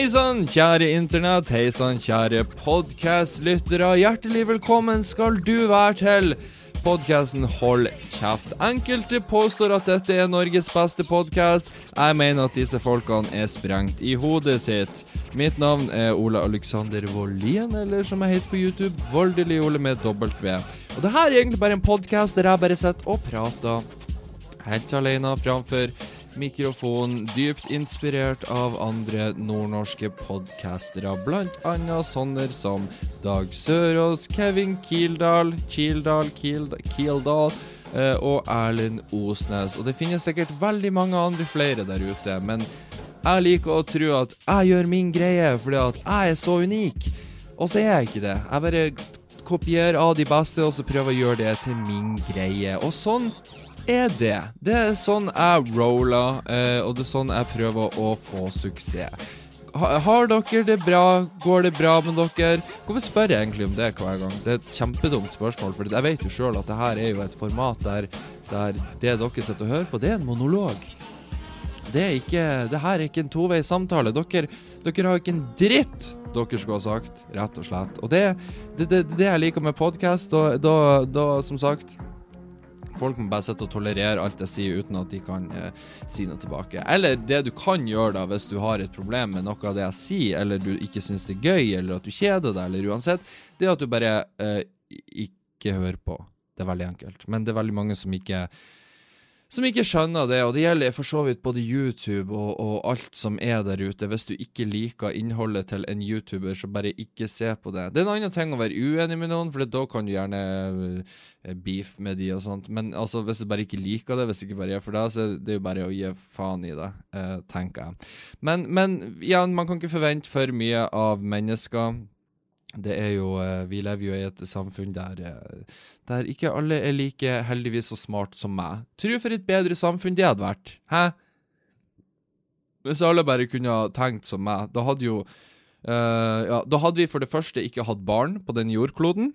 Hei sann, kjære internett. Hei sann, kjære podkastlyttere. Hjertelig velkommen skal du være til podkasten Hold kjeft. Enkelte påstår at dette er Norges beste podkast. Jeg mener at disse folkene er sprengt i hodet sitt. Mitt navn er Ole Alexander Wollien, eller som jeg heter på YouTube, Voldelig Ole med W. Og det her er egentlig bare en podkast der jeg bare sitter og prater helt alene framfor mikrofon, dypt inspirert av andre nordnorske podkastere, annet sånne som Dag Sørås, Kevin Kildahl, Kildahl, Kildahl, Kildahl eh, og Erlend Osnes. Og det finnes sikkert veldig mange andre flere der ute, men jeg liker å tro at jeg gjør min greie fordi at jeg er så unik. Og så er jeg ikke det. Jeg bare kopierer av de beste, og så prøver å gjøre det til min greie. Og sånn er det. Det er sånn jeg roller, eh, og det er sånn jeg prøver å få suksess. Har dere det bra? Går det bra med dere? Hvorfor spør jeg egentlig om det hver gang? Det er et kjempedumt spørsmål, for jeg vet jo sjøl at det her er jo et format der, der det dere sitter og hører på, det er en monolog. Det er ikke Det her er ikke en toveis samtale. Dere, dere har ikke en dritt dere skulle ha sagt, rett og slett. Og det er det, det, det, jeg liker med podkast. Da, da, da, som sagt Folk må bare sitte og tolerere alt jeg sier uten at de kan eh, si noe tilbake. Eller det du kan gjøre da hvis du har et problem med noe av det jeg sier, eller du ikke syns det er gøy, eller at du kjeder deg, eller uansett, det er at du bare eh, ikke hører på. Det er veldig enkelt. Men det er veldig mange som ikke som ikke skjønner det, og det gjelder for så vidt både YouTube og, og, alt som er der ute. Hvis du ikke liker innholdet til en YouTuber, så bare ikke se på det. Det er en annen ting å være uenig med noen, for da kan du gjerne uh, beef med de og sånt. Men altså, hvis du bare ikke liker det, hvis det ikke bare er for deg, så er det jo bare å gi faen i det, uh, tenker jeg. Men, men igjen, man kan ikke forvente for mye av mennesker det er jo eh, Vi lever jo i et samfunn der, eh, der ikke alle er like heldigvis så smart som meg. Tror for et bedre samfunn det hadde vært. Hæ? Hvis alle bare kunne ha tenkt som meg, da hadde jo uh, Ja, da hadde vi for det første ikke hatt barn på den jordkloden.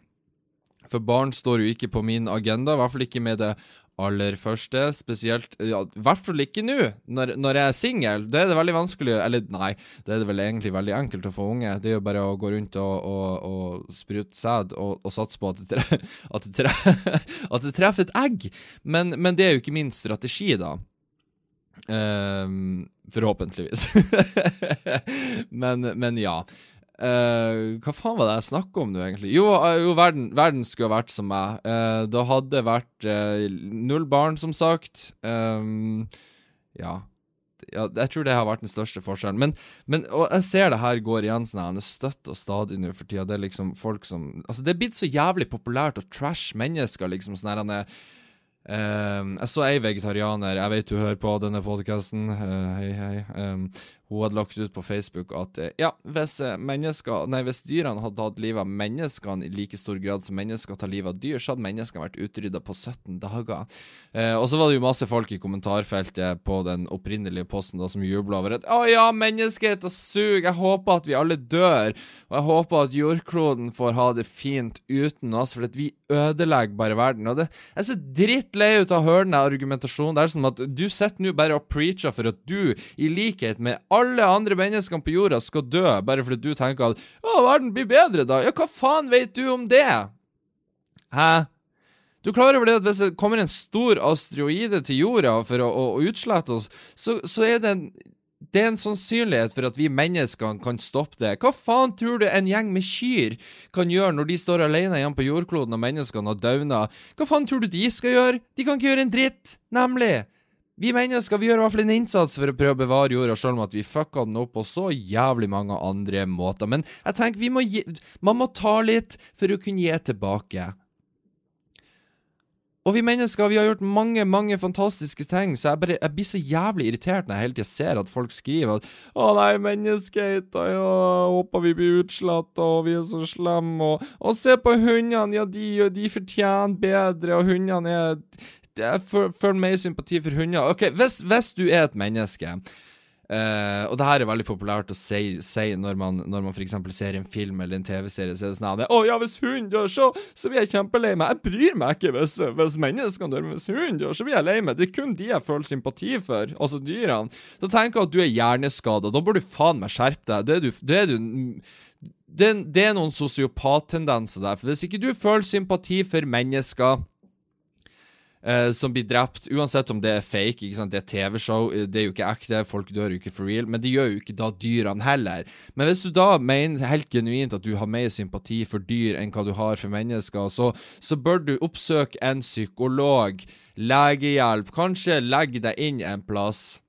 For barn står jo ikke på min agenda, i hvert fall ikke med det aller første. Spesielt I hvert fall ikke nå, når, når, jeg er singel. Det er det veldig vanskelig Eller nei, det er det vel egentlig veldig enkelt å få unge. Det er jo bare å gå rundt og, og, og sprute sæd og, og, satse på at det, tre, at, det tre, at det, treffer et egg. Men, men, det er jo ikke min strategi, da. Um, forhåpentligvis. men, men ja. Uh, hva faen var det jeg snakka om nå, egentlig? Jo, uh, jo verden, verden, skulle ha vært som meg. Uh, det hadde vært null barn, som sagt. Um, ja. ja. Jeg tror det har vært den største forskjellen. Men, men og jeg ser det her går igjen sånn han er støtt og stadig nå for tida. Det er liksom folk som Altså, det er blitt så jævlig populært å trash mennesker, liksom. Sånn her han er jeg så ei vegetarianer, jeg vet du hører på denne podkasten, hei, hei. Um, hun hadde lagt ut på Facebook at eh, ja, hvis, eh, nei, hvis dyrene hadde tatt livet av menneskene i like stor grad som mennesker tar livet av dyr, så hadde menneskene vært utrydda på 17 dager. Eh, og så var det jo masse folk i kommentarfeltet på den opprinnelige posten da, som jubla over at å ja, menneskeheten suger, jeg håper at vi alle dør, og jeg håper at jordkloden får ha det fint uten oss, for at vi ødelegger bare verden. Og det jeg er så drittlei ut av å høre den argumentasjonen. Det er sånn at du sitter nå bare og preacher for at du, i likhet med alle andre menneskene på jorda skal dø bare fordi du tenker at 'Å, verden blir bedre, da'. Ja, hva faen vet du om det? Hæ? Du klarer over det at hvis det kommer en stor asteroide til jorda for å, å, å utslette oss, så, så er det en det er en sannsynlighet for at vi menneskene kan stoppe det. Hva faen tror du en gjeng med kyr kan gjøre når de står alene igjen på jordkloden og menneskene har dauna? Hva faen tror du de skal gjøre? De kan ikke gjøre en dritt, nemlig. Vi mennesker vi gjør i hvert fall en innsats for å prøve å bevare jorda, selv om at vi fucka den opp på så jævlig mange andre måter. Men jeg tenker vi må gi, man må ta litt for å kunne gi tilbake. Og vi mennesker vi har gjort mange mange fantastiske ting, så jeg, bare, jeg blir så jævlig irritert når jeg hele tida ser at folk skriver at 'Å nei, menneskeheter, ja, håper vi blir utslått, og vi er så slemme', og, og 'se på hundene, ja, de, de fortjener bedre', og hundene er jeg føler mer sympati for hunder. Ok, hvis, hvis, du er et menneske Uh, og det her er veldig populært å si, si når man, når man f.eks. ser en film eller en TV-serie. Så er det sånn at 'Å ja, hvis hunden dør, så, så blir jeg kjempelei meg'. Jeg bryr meg ikke hvis, hvis menneskene dør, men hvis hunden dør, så blir jeg lei meg. Det er kun de jeg føler sympati for, altså dyrene. Da tenker jeg at du er hjerneskada. Da bør du faen meg skjerpe deg. Det er du, det er du det, det er noen sosiopattendenser der. For hvis ikke du føler sympati for mennesker Uh, som blir drept, uansett om det er fake, ikke sant? det er TV-show, eh, det er jo ikke ekte, folk dør jo ikke for real, men det gjør jo ikke da dyrene heller. Men hvis du da mener helt genuint at du har mer sympati for dyr enn hva du har for mennesker, så, så bør du oppsøke en psykolog, legehjelp, kanskje legge deg inn en plass.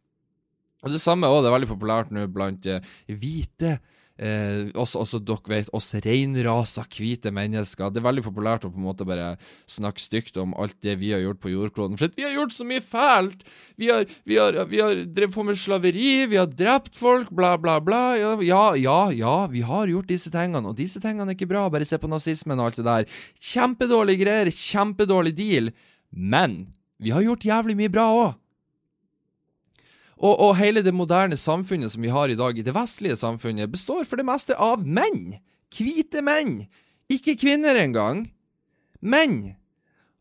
Og Det samme også, det er veldig populært nå blant uh, hvite Eh, også, også, dere vet, oss reinrasa hvite mennesker. Det er veldig populært å på en måte bare snakke stygt om alt det vi har gjort på jordkloden. For vi har gjort så mye fælt! Vi har, vi har, vi har drevet på med slaveri, vi har drept folk, bla, bla, bla. Ja, ja, ja, vi har gjort disse tingene, og disse tingene er ikke bra. Bare se på nazismen og alt det der. Kjempedårlige greier, kjempedårlig deal. Men vi har gjort jævlig mye bra òg. Og, og, hele det moderne samfunnet som vi har i dag, i det vestlige samfunnet, består for det meste av menn. Hvite menn. Ikke kvinner engang. Menn.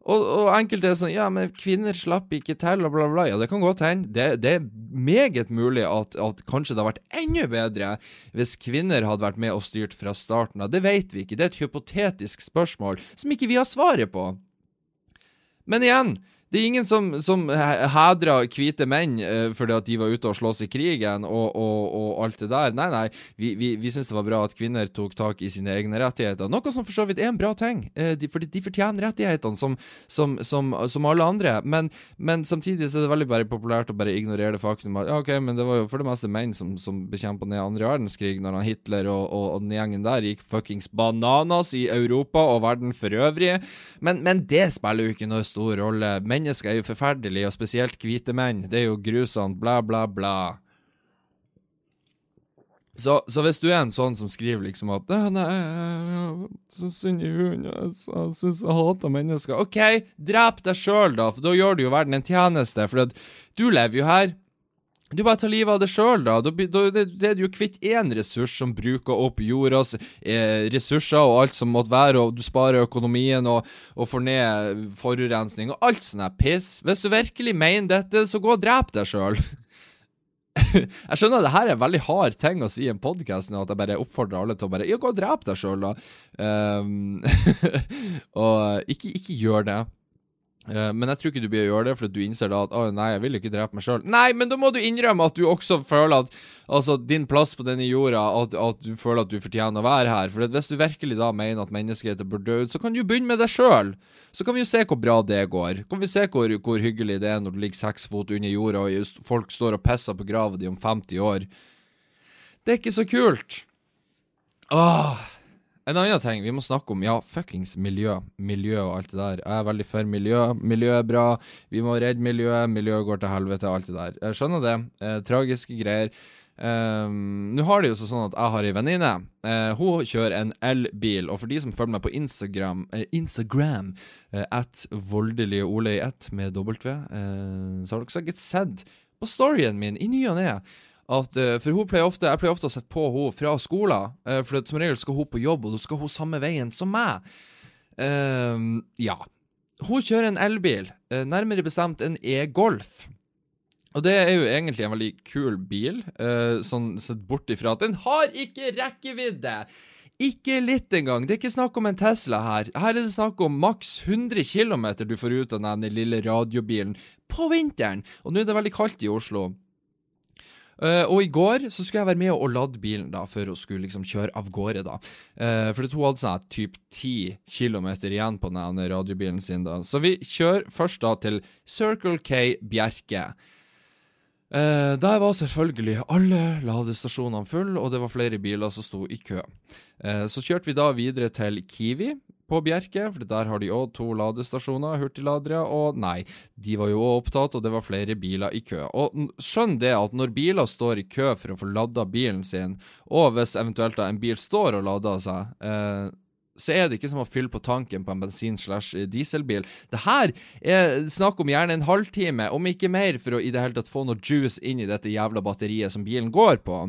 Og, og enkelte er sånn Ja, men kvinner slapp ikke til, og bla, bla. Ja, det kan godt hende. Det, det, er meget mulig at, at, kanskje det hadde vært enda bedre hvis kvinner hadde vært med og styrt fra starten av. Det vet vi ikke. Det er et hypotetisk spørsmål som ikke vi har svaret på. Men igjen, det er ingen som, som hedra hvite menn uh, fordi at de var ute og slåss i krigen og, og, og, alt det der. Nei, nei, vi, vi, vi syns det var bra at kvinner tok tak i sine egne rettigheter. Noe som for så vidt er en bra ting, uh, de, fordi de fortjener rettighetene som, som, som, alle andre. Men, men, samtidig så er det veldig bare populært å bare ignorere det faktum at ja, ok, men det var jo for det meste menn som, som bekjempa ned andre verdenskrig, når han Hitler og, og, den gjengen der gikk fuckings bananas i Europa og verden for øvrig. Men, men det spiller jo ikke noe stor rolle. Menn mennesker er jo forferdelige, og spesielt hvite menn. Det er jo grusomt, bla, bla, bla. Så, så, hvis du er en sånn som skriver liksom at Nei, så synd i hunden, jeg syns jeg hater mennesker. OK, drep deg sjøl, da, for da gjør du jo verden en tjeneste. For du lever jo her. Du bare tar livet av det sjøl, da. da, er jo kvitt én ressurs som bruker opp jordas eh, ressurser og alt som måtte være, og du sparer økonomien og, og får ned forurensning og alt sånt piss. Hvis du virkelig mener dette, så gå og drep deg sjøl. jeg skjønner at det her er en veldig hard ting å si i en podkast at jeg bare oppfordrer alle til å bare Ja, gå og drep deg sjøl, da. Um, og ikke, ikke gjør det. Uh, men jeg tror ikke du blir å gjøre det, for du innser da at å nei, jeg vil ikke drepe meg sjøl. Nei, men da må du innrømme at du også føler at altså, din plass på denne jorda, at, at, du føler at du fortjener å være her. For hvis du virkelig da mener at menneskeheten bør dø ut, så kan du begynne med deg sjøl. Så kan vi jo se hvor bra det går. Kan vi se hvor, hvor hyggelig det er når du ligger seks fot under jorda, og folk står og pisser på grava di om 50 år. Det er ikke så kult. Åh. En annen ting vi må snakke om, ja, fuckings miljø. Miljø og alt det der. Jeg er veldig for miljø. Miljø er bra. Vi må redde miljøet. Miljøet går til helvete, alt det der. Jeg skjønner det. Eh, tragiske greier. Um, Nå har det jo sånn at jeg har ei venninne. Uh, hun kjører en elbil. Og for de som følger meg på Instagram, uh, Instagram uh, at voldelige Ole i ett med W, så har dere sikkert sett på storyen min i ny og ne at uh, For hun pleier ofte, jeg pleier ofte å sette på henne fra skolen, uh, for som regel skal hun på jobb, og da skal hun samme veien som meg. Uh, ja. Hun kjører en elbil, nærmere bestemt en e-Golf. Og det er jo egentlig en veldig kul bil, sånn sett bort ifra at den har ikke rekkevidde! Ikke litt engang. Det er ikke snakk om en Tesla her. Her er det snakk om maks 100 km du får ut av den lille radiobilen på vinteren. Og nå er det veldig kaldt i Oslo. Uh, og i går så skulle jeg være med og lade bilen da, før hun skulle liksom kjøre av gårde. da. Uh, for hun hadde sånn typ 10 km igjen på den radiobilen sin. da. Så vi kjører først da til Circle K Bjerke. Uh, der var selvfølgelig alle ladestasjonene fulle, og det var flere biler som sto i kø. så kjørte vi da videre til Kiwi, på Bjerke, for der har de òg to ladestasjoner, hurtigladere, og nei, de var jo òg opptatt, og det var flere biler i kø. Og skjønn det at når biler står i kø for å få ladda bilen sin, og hvis eventuelt da en bil står og lader seg, eh, så er det ikke som å fylle på tanken på en bensin- slash dieselbil. Det her er snakk om gjerne en halvtime, om ikke mer, for å i det hele tatt få noe juice inn i dette jævla batteriet som bilen går på.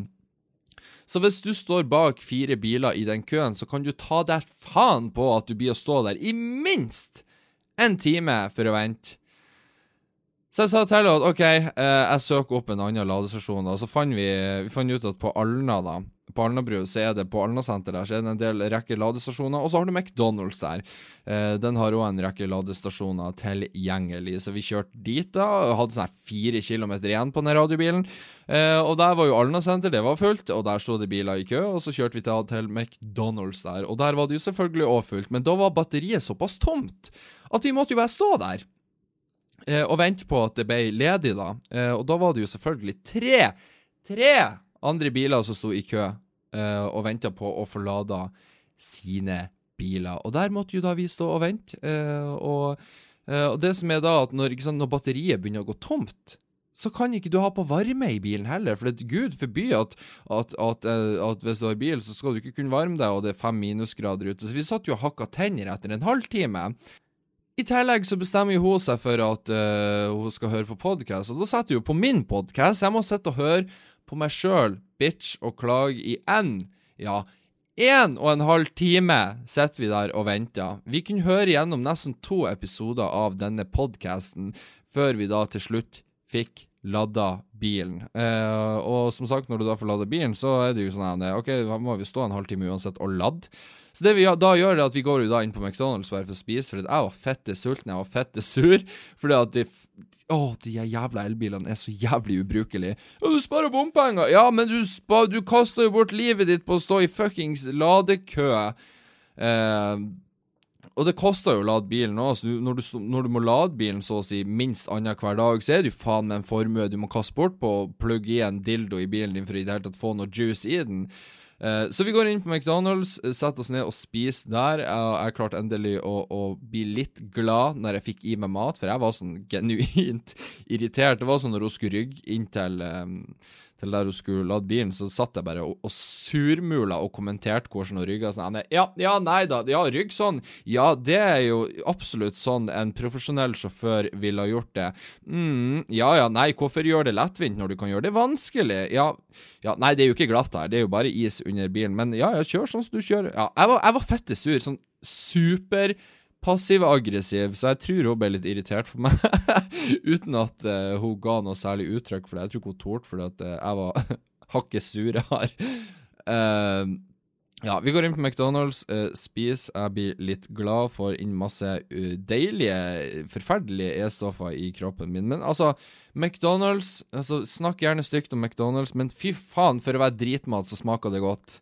Så hvis du står bak fire biler i den køen, så kan du ta deg faen på at du blir å stå der i minst en time for å vente. Så jeg sa til henne at OK, eh, jeg søker opp en annen ladestasjon, og så fant vi, vi fant ut at på Alna, da på Alnabru så er det på Alnasenteret der så er det en del rekke ladestasjoner, og så har du McDonald's der. Eh, den har òg en rekke ladestasjoner tilgjengelig, så vi kjørte dit da, og hadde sånn fire kilometer igjen på den radiobilen. Eh, og der var jo Alnasenter, det var fullt, og der sto det biler i kø, og så kjørte vi til, til McDonald's der, og der var det jo selvfølgelig òg fullt, men da var batteriet såpass tomt at vi måtte jo bare stå der. Eh, og vente på at det ble ledig, da. Eh, og da var det jo selvfølgelig tre, tre andre biler som sto i kø uh, og venta på å få lada sine biler. Og der måtte jo da vi stå og vente. Uh, og, uh, og, det som er da, at når, sant, når, batteriet begynner å gå tomt, så kan ikke du ha på varme i bilen heller. For det gud forby at, at, at, at, hvis du har bil, så skal du ikke kunne varme deg, og det er fem minusgrader ute. Så vi satt jo og hakka tenner etter en halvtime. I tillegg så bestemmer jo hun seg for at uh, hun skal høre på podkast, og da setter hun på min podkast. Jeg må sitte og høre på meg sjøl, bitch, og klage i n. ja, én og en halv time sitter vi der og venter. Vi kunne høre gjennom nesten to episoder av denne podkasten før vi da til slutt fikk ladda bilen. Eh, og som sagt, når du da får ladda bilen, så er det jo sånn at OK, da må vi stå en halvtime uansett og lade. Så det vi da gjør, er at vi går jo da inn på McDonald's bare for å spise, for jeg var fette sulten, jeg var fette sur. Fordi at de, å, de jævla elbilene er så jævlig ubrukelige. Ja, du sparer bompenger! Ja, men du, du kaster jo bort livet ditt på å stå i fuckings ladekø. Eh, og det koster jo å lade bilen òg, så når, når, du må lade bilen så å si minst annenhver dag, så er det jo faen meg en formue du må kaste bort på å plugge i en dildo i bilen din for i det hele tatt få noe juice i den. Uh, så vi går inn på McDonald's, eh, setter oss ned og spiser der. Jeg klarte endelig å, å, bli litt glad når jeg fikk i meg mat, for jeg var sånn genuint irritert. Det var sånn når hun skulle rygge um, til der hun skulle lade bilen, så satt jeg bare og, og surmula og kommenterte hvordan hun rygga. Sånn, ja, ja, nei da, ja, rygg sånn. Ja, det er jo absolutt sånn en profesjonell sjåfør ville ha gjort det. Mm, ja ja, nei, hvorfor gjøre det lettvint når du kan gjøre det vanskelig? Ja, ja, nei, det er jo ikke glatt her, det er jo bare is under bilen, men ja, ja, kjør sånn som du kjører. Ja, jeg var, jeg var fette sur, sånn super passiv-aggressiv, så jeg tror hun ble litt irritert på meg. Uten at uh, hun ga noe særlig uttrykk for det. Jeg tror ikke hun torde fordi at uh, jeg var hakket her. Uh, ja, vi går inn på McDonald's, uh, spiser, jeg blir litt glad, får inn masse uh, deilige, forferdelige E-stoffer i kroppen min. Men altså, McDonald's altså, Snakk gjerne stygt om McDonald's, men fy faen, for å være dritmat, så smaker det godt.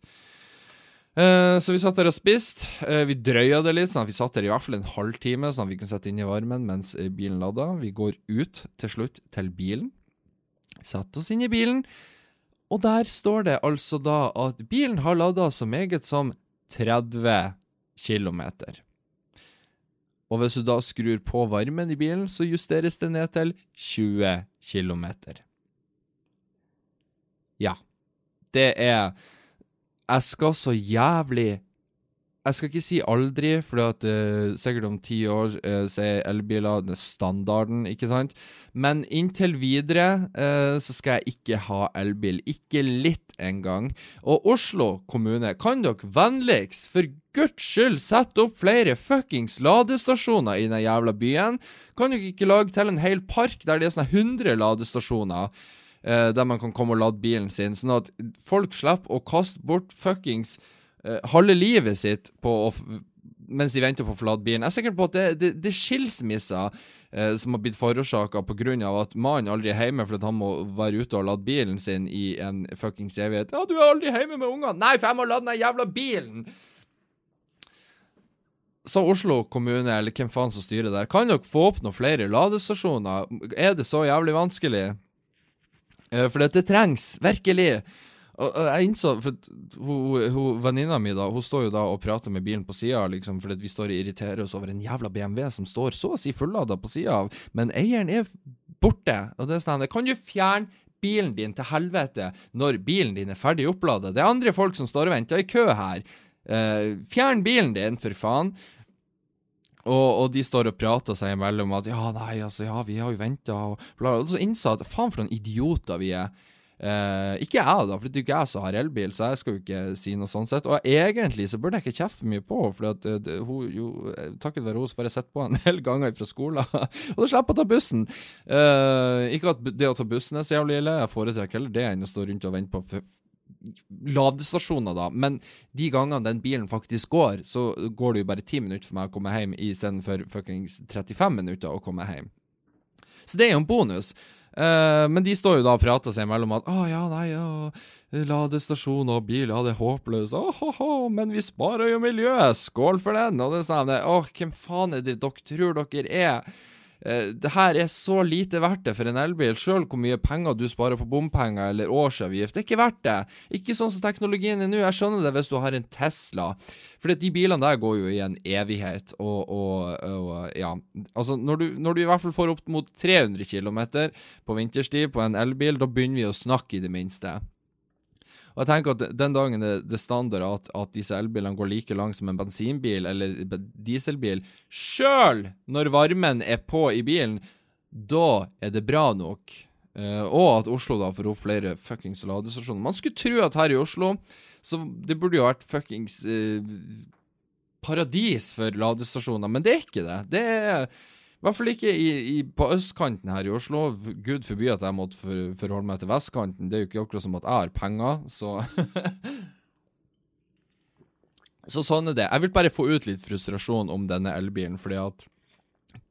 Uh, så vi satt der og spiste. Uh, vi drøya det litt, sånn at vi satt der i hvert fall en halvtime, sånn at vi kunne sette inn i varmen mens eh, bilen lada. Vi går ut til slutt til bilen. Setter oss inn i bilen, og der står det altså da at bilen har lada så meget som 30 km. Og hvis du da skrur på varmen i bilen, så justeres det ned til 20 km. Ja. Det er jeg skal så jævlig Jeg skal ikke si aldri, for uh, sikkert om ti år uh, så er elbiler standarden, ikke sant? Men inntil videre uh, så skal jeg ikke ha elbil. Ikke litt engang. Og Oslo kommune, kan dere vennligst for guds skyld sette opp flere fuckings ladestasjoner i den jævla byen? Kan dere ikke lage til en hel park der det er sånne 100 ladestasjoner? Eh, der man kan komme og lade bilen sin, sånn at folk slipper å kaste bort fuckings eh, halve livet sitt på å mens de venter på å forlate bilen. Jeg er sikker på at det, det, det er skilsmisser eh, som har blitt forårsaka pga. at mannen aldri er hjemme fordi han må være ute og lade bilen sin i en fuckings evighet. 'Ja, du er aldri hjemme med ungene.' 'Nei, for jeg må lade den jævla bilen!' Så Oslo kommune, eller hvem faen som styrer der, kan dere få opp noen flere ladestasjoner? Er det så jævlig vanskelig? Uh, for dette trengs, virkelig. Og, jeg innså For hun, venninna mi da Hun står jo da og prater med bilen på sida, liksom, fordi vi står og irriterer oss over en jævla BMW som står så å si fullada på sida av, men eieren er borte. Og det er sånn Kan du fjerne bilen din til helvete når bilen din er ferdig opplada? Det er andre folk som står og venter i kø her. Uh, fjern bilen din, for faen. Og, og, de står og prater seg imellom at ja, nei, altså, ja, vi har jo venta, og bla, Og så innså at faen for noen idioter vi er. Eh, ikke jeg, da, for det er ikke jeg som har elbil, så jeg skal jo ikke si noe sånn sett. Og egentlig så burde jeg ikke kjefte mye på for at det, hun jo, takket være henne får jeg sett på en del ganger fra skolen. og da slipper jeg å ta bussen. Eh, ikke at det å ta bussen er så jævlig ille, jeg foretrekker heller det enn å stå rundt og vente på ladestasjoner, da. Men de gangene den bilen faktisk går, så går det jo bare ti minutter for meg å komme hjem istedenfor fuckings 35 minutter å komme hjem. Så det er jo en bonus. Uh, men de står jo da og prater seg imellom at 'Å ja, nei, ja, ladestasjon og bil, ja, det er håpløst'. Åhåhå, men vi sparer jo miljøet! Skål for den! Og det er sånn Å, hvem faen er det dere tror dere er? Uh, det her er så lite verdt det for en elbil, sjøl hvor mye penger du sparer på bompenger eller årsavgift. Det er ikke verdt det. Ikke sånn som teknologien er nå. Jeg skjønner det hvis du har en Tesla, for de bilene der går jo i en evighet. Og, og, og ja, altså når du, når du, i hvert fall får opp mot 300 km på vinterstid på en elbil, da begynner vi å snakke, i det minste. Og jeg tenker at Den dagen det, det standard at, at disse elbilene går like langt som en bensinbil eller dieselbil, sjøl når varmen er på i bilen, da er det bra nok. Uh, og at Oslo da får opp flere fuckings ladestasjoner. Man skulle tro at her i Oslo så det burde jo vært fuckings uh, paradis for ladestasjoner, men det er ikke det. Det er i hvert fall ikke i, i, på østkanten her i Oslo. Gud forby at jeg måtte for, forholde meg til vestkanten. Det er jo ikke akkurat som at jeg har penger, så Så sånn er det. Jeg vil bare få ut litt frustrasjon om denne elbilen, fordi at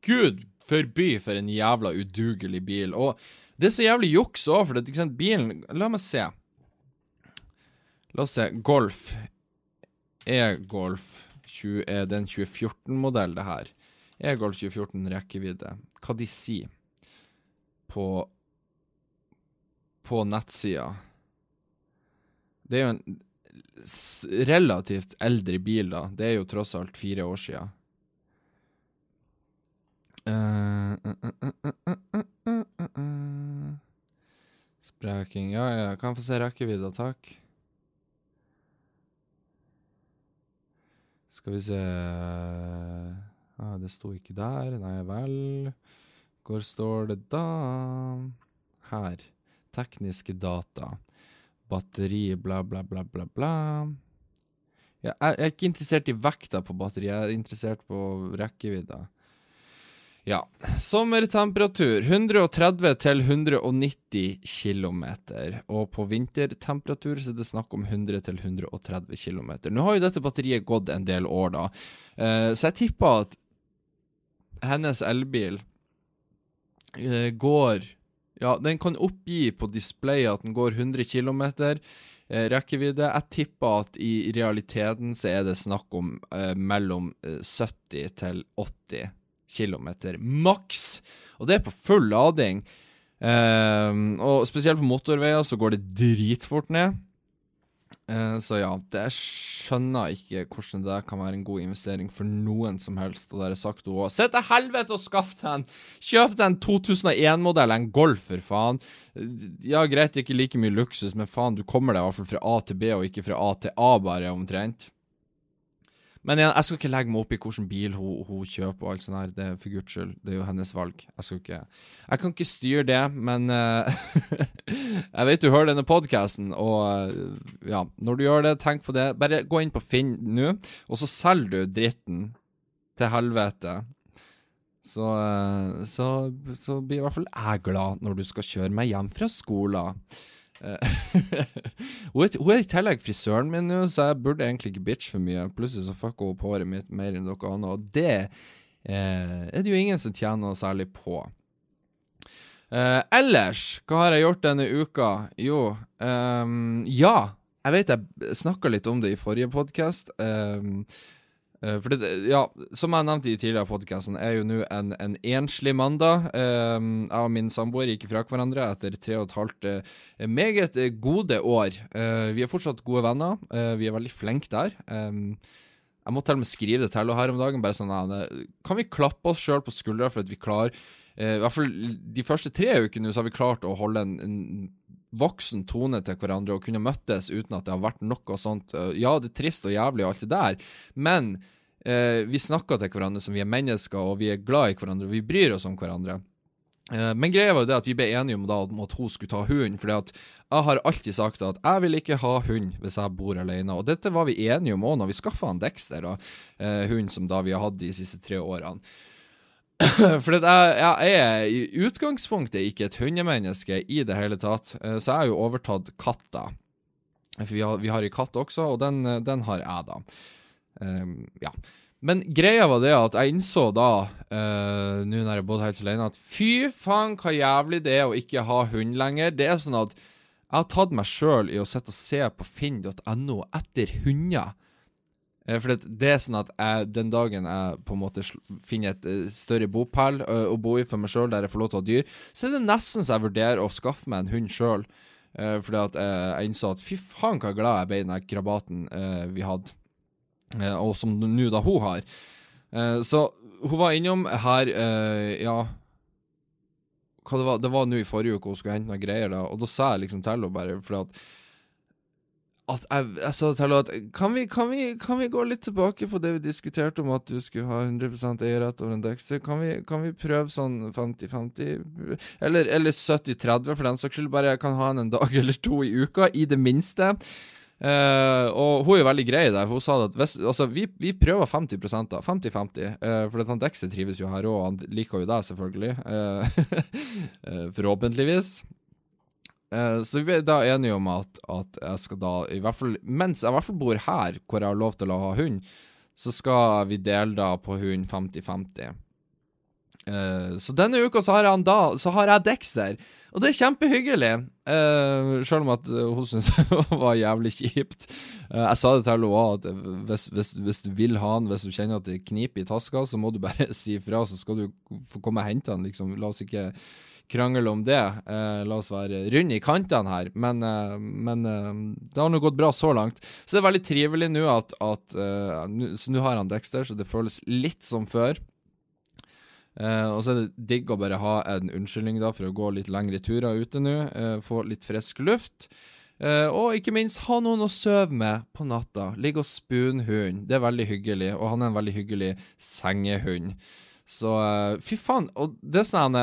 Gud forby for en jævla udugelig bil. Og det er så jævlig juks òg, for det, ikke sant, bilen La meg se. La oss se. Golf. E-Golf er det en 2014-modell, det her. E-Golf 2014 rekkevidde. Hva de sier på på nettsida. Det er jo en relativt eldre bil, da. Det er jo tross alt fire år sia. Spreking Ja, ja, kan få se rekkevidda, takk. Skal vi se Ah, det sto ikke der. Nei vel. Hvor står det da? Her. Tekniske data. Batteri, bla, bla, bla, bla, bla. Jeg er ikke interessert i vekta på batteri, jeg er interessert på rekkevidda. Ja. Sommertemperatur 130 til 190 km. Og på vintertemperatur så er det snakk om 100 til 130 km. Nå har jo dette batteriet gått en del år, da. Uh, så jeg tipper at hennes elbil eh, går Ja, den kan oppgi på displayet at den går 100 km eh, rekkevidde. Jeg tipper at i realiteten så er det snakk om eh, mellom 70 til 80 km maks. Og det er på full lading. og spesielt på motorveier så går det dritfort ned. Uh, så ja, det skjønner ikke hvordan det kan være en god investering for noen som helst. Og det er sagt òg. Se til helvete og skaff deg en! Kjøp deg en 2001-modell, en Golf, for faen. Ja, greit, ikke like mye luksus, men faen, du kommer deg i hvert fall fra A til B, og ikke fra A til A, bare, omtrent. Men igjen, jeg skal ikke legge meg opp i hvilken bil hun, hun, kjøper og alt sånt her. Det er for guds skyld. Det er jo hennes valg. Jeg skal ikke Jeg kan ikke styre det, men uh, Jeg vet du hører denne podkasten, og uh, ja, når du gjør det, tenk på det. Bare gå inn på Finn nå, og så selger du dritten til helvete. Så, uh, så, så blir i hvert fall jeg glad når du skal kjøre meg hjem fra skolen. er, hun er i tillegg frisøren min nå, så jeg burde egentlig ikke bitche for mye. Plutselig så fucker hun opp håret mitt mer enn noe annet, og det eh, er det jo ingen som tjener noe særlig på. Eh, ellers, hva har jeg gjort denne uka? Jo, um, ja. Jeg vet jeg snakka litt om det i forrige podkast. Um, Uh, for det, ja, Som jeg nevnte i tidligere podkasten, er jo nå en, en, enslig mandag. Um, jeg og min samboer gikk fra hverandre etter tre og et halvt uh, meget gode år. vi er fortsatt gode venner. vi er veldig flinke der. Um, jeg måtte til og med skrive det til henne her om dagen. bare sånn, Kan vi klappe oss sjøl på skuldra for at vi klarer I hvert fall de første tre ukene så har vi klart å holde en, en voksen tone til hverandre og kunne møttes uten at det har vært noe sånt. Eh, ja, det er trist og jævlig og alt det der, men eh, vi snakker til hverandre som vi er mennesker, og vi er glad i hverandre, og vi bryr oss om hverandre. Eh, men greia var jo det at vi ble enige om, da, at hun skulle ta hund. at jeg har alltid sagt at jeg vil ikke ha hund hvis jeg bor alene. Og dette var vi enige om òg når vi skaffa han Dexter, da, eh, hund som da vi har hatt de siste tre årene. For jeg, jeg, er i utgangspunktet ikke et hundemenneske i det hele tatt, eh, så jeg har jo overtatt katta. For vi har, vi har en katt også, og den, den har jeg, da. Um, ja. Men greia var det at jeg innså da, uh, nå når jeg bodde helt alene, at fy faen hva jævlig det er å ikke ha hund lenger. Det er sånn at jeg har tatt meg sjøl i å sitte og se på finn.no etter hunder. Eh, for det er sånn at jeg, den dagen jeg på en måte finner et uh, større bopel uh, å bo i for meg sjøl, der jeg får lov til å ha dyr, så er det nesten så jeg vurderer å skaffe meg en hund sjøl. Uh, fordi at jeg innså at fy faen hva glad jeg ble i den krabaten vi hadde, og som nå da hun har. så hun var innom her, ja hva det var Det var nå i forrige uke hun skulle hente noen greier, da, og da sa jeg liksom til henne bare fordi at at jeg, jeg sa til henne at kan vi, kan, vi, kan vi, gå litt tilbake på det vi diskuterte om at du skulle ha 100 eierrett over en Dexter? Kan vi, kan vi prøve sånn 50-50? Eller, eller 70-30, for den saks skyld. Bare jeg kan ha henne en dag eller to i uka, i det minste. Uh, og hun er jo veldig grei der, for hun sa at hvis, altså, vi, vi, prøver 50 da. 50-50. Uh, for han Dexter trives jo her òg, han liker jo deg, selvfølgelig. Uh, forhåpentligvis. Eh, så vi ble da enige om at, at, jeg skal da, i hvert fall mens jeg i hvert fall bor her, hvor jeg har lov til å ha hund, så skal vi dele da på hund 50-50. Uh, så denne uka så har, da, så har jeg Dexter, og det er kjempehyggelig. Uh, selv om at uh, hun syntes det var jævlig kjipt. jeg sa det til henne òg, at hvis, hvis, hvis, du vil ha han, hvis du kjenner at det kniper i taska, så må du bare si ifra, så skal du få komme og hente han. Liksom. La oss ikke krangle om det. Eh, la oss være runde i kantene her. Men, eh, men eh, det har nå gått bra så langt. Så det er veldig trivelig nå at, at eh, Så nå har han Dexter, så det føles litt som før. Eh, og så er det digg å bare ha en unnskyldning da for å gå litt lengre turer ute nå. Eh, få litt frisk luft. og ikke minst ha noen å sove med på natta. Ligg og spune hund. Det er veldig hyggelig, og han er en veldig hyggelig sengehund. Så fy faen. Og det er sånn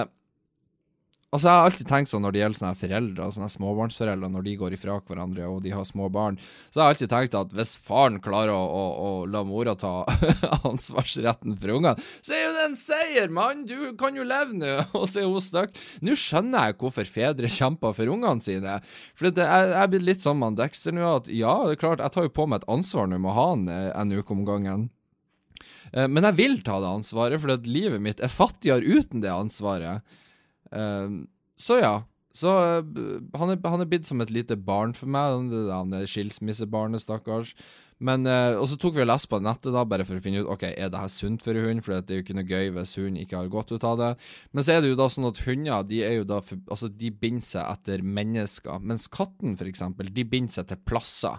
Altså, Jeg har alltid tenkt sånn når det gjelder sånne foreldre, sånne småbarnsforeldre, når de går ifra hverandre og de har små barn, så jeg har alltid tenkt at hvis faren klarer å, å, å la mora ta ansvarsretten for ungene, så er jo det en seier, mann! Du kan jo leve nå! Og så er hun stuck. Nå skjønner jeg hvorfor fedre kjemper for ungene sine. For det, jeg, jeg blir litt sånn med Dexter nå, at ja, det er klart, jeg tar jo på meg et ansvar nå med å ha han eh, en uke om gangen. Eh, men jeg vil ta det ansvaret, for livet mitt er fattigere uten det ansvaret. Uh, så ja. Så uh, han, er, han er blitt som et lite barn for meg. Han er skilsmissebarnet, stakkars. Men, uh, Og så tok vi og leste på nettet da, bare for å finne ut Ok, er det her sunt for hund, for det er jo ikke noe gøy hvis hund ikke har godt ut av det. Men så er det jo da sånn at hunder de er jo da for, altså de binder seg etter mennesker, mens katten for eksempel, de binder seg til plasser.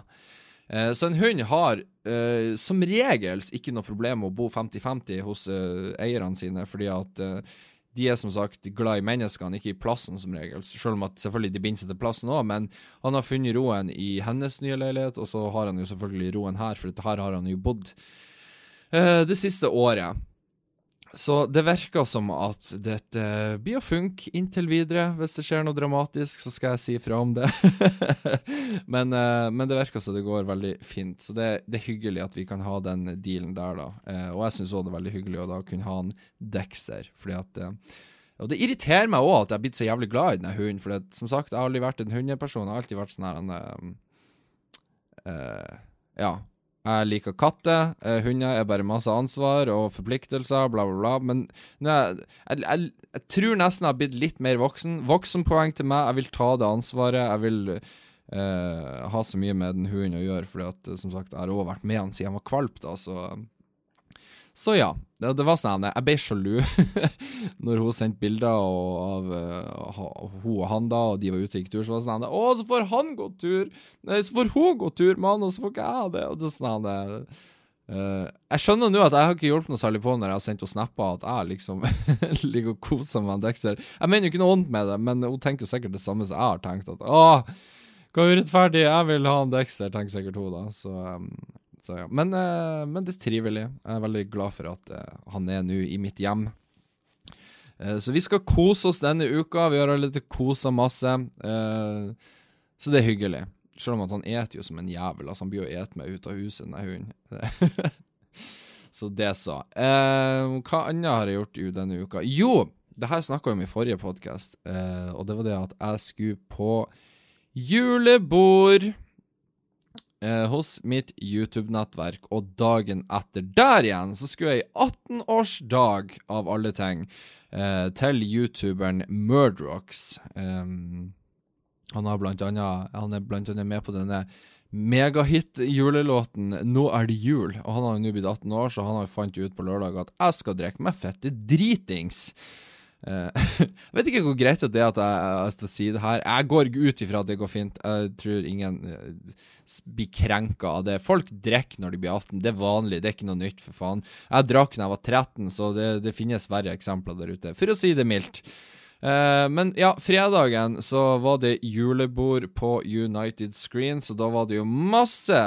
Uh, så en hund har uh, som regel ikke noe problem med å bo 50-50 hos eierne sine, fordi at de er som sagt glad i menneskene, ikke i plassen som regel. Selv om at selvfølgelig de binder seg til plassen òg, men han har funnet roen i hennes nye leilighet, og så har han jo selvfølgelig roen her, for her har han jo bodd uh, det siste året. Så det virker som at dette blir å funke inntil videre. Hvis det skjer noe dramatisk, så skal jeg si fra om det. men, uh, men, det virker som det går veldig fint. Så det, det, er hyggelig at vi kan ha den dealen der, da. Uh, og jeg syns òg det er veldig hyggelig å da kunne ha en Dexter, fordi at uh, og det irriterer meg òg at jeg har blitt så jævlig glad i denne hunden. For som sagt, jeg har aldri vært en hundeperson. Jeg har alltid vært sånn her en... Ja jeg liker katter. Eh, hunder er bare masse ansvar og forpliktelser, bla, bla, bla. Men jeg, jeg, jeg, jeg, tror nesten jeg har blitt litt mer voksen. Voksenpoeng til meg. Jeg vil ta det ansvaret. Jeg vil eh, ha så mye med den hunden å gjøre, fordi at som sagt, jeg har òg vært med han siden han var kvalp, da, så så ja. Det, det var sånn Jeg ble sjalu når hun sendte bilder av uh, hun og han, da, og de var ute og gikk tur. Så var det sånn Å, så får han gå tur! Nei, så får hun gå tur, mann, og så får ikke jeg det! Og det sånn Uh, jeg skjønner nå at jeg har ikke hjulpet noe særlig på når jeg har sendt henne snapper at jeg liksom ligger og koser med Dexter. Jeg mener jo ikke noe vondt med det, men hun tenker jo sikkert det samme som jeg har tenkt. At å, hva urettferdig, jeg vil ha en Dexter, tenker sikkert hun da. Så, um, så ja. Men, uh, men, det er trivelig. Jeg er veldig glad for at uh, han er nå i mitt hjem. så vi skal kose oss denne uka. Vi har allerede kosa masse. så det er hyggelig. Selv om at han eter jo som en jævel. Altså Han blir jo et meg ut av huset, den hunden. så det så. Eh, hva annet har jeg gjort jo denne uka? Jo, det her snakka jeg om i forrige podkast, eh, og det var det at jeg skulle på julebord eh, hos mitt YouTube-nettverk, og dagen etter der igjen så skulle jeg i 18-årsdag, av alle ting, eh, til youtuberen Murdrocks. Um, han, han, er blant annet med på denne megahit-julelåten 'Nå er det jul'. Og Han har jo nå blitt 18 år, så han har fant ut på lørdag at 'jeg skal drikke meg fette dritings'. Uh, jeg vet ikke hvor greit det er at jeg, jeg sier det her. Jeg går ut ifra at det går fint. Jeg tror ingen uh, blir krenka av det. Folk drikker når de blir 18. Det er vanlig, det er ikke noe nytt, for faen. Jeg drakk da jeg var 13, så det, det finnes verre eksempler der ute. For å si det mildt. Uh, men ja, fredagen så var det julebord på United Screen, så da var det jo masse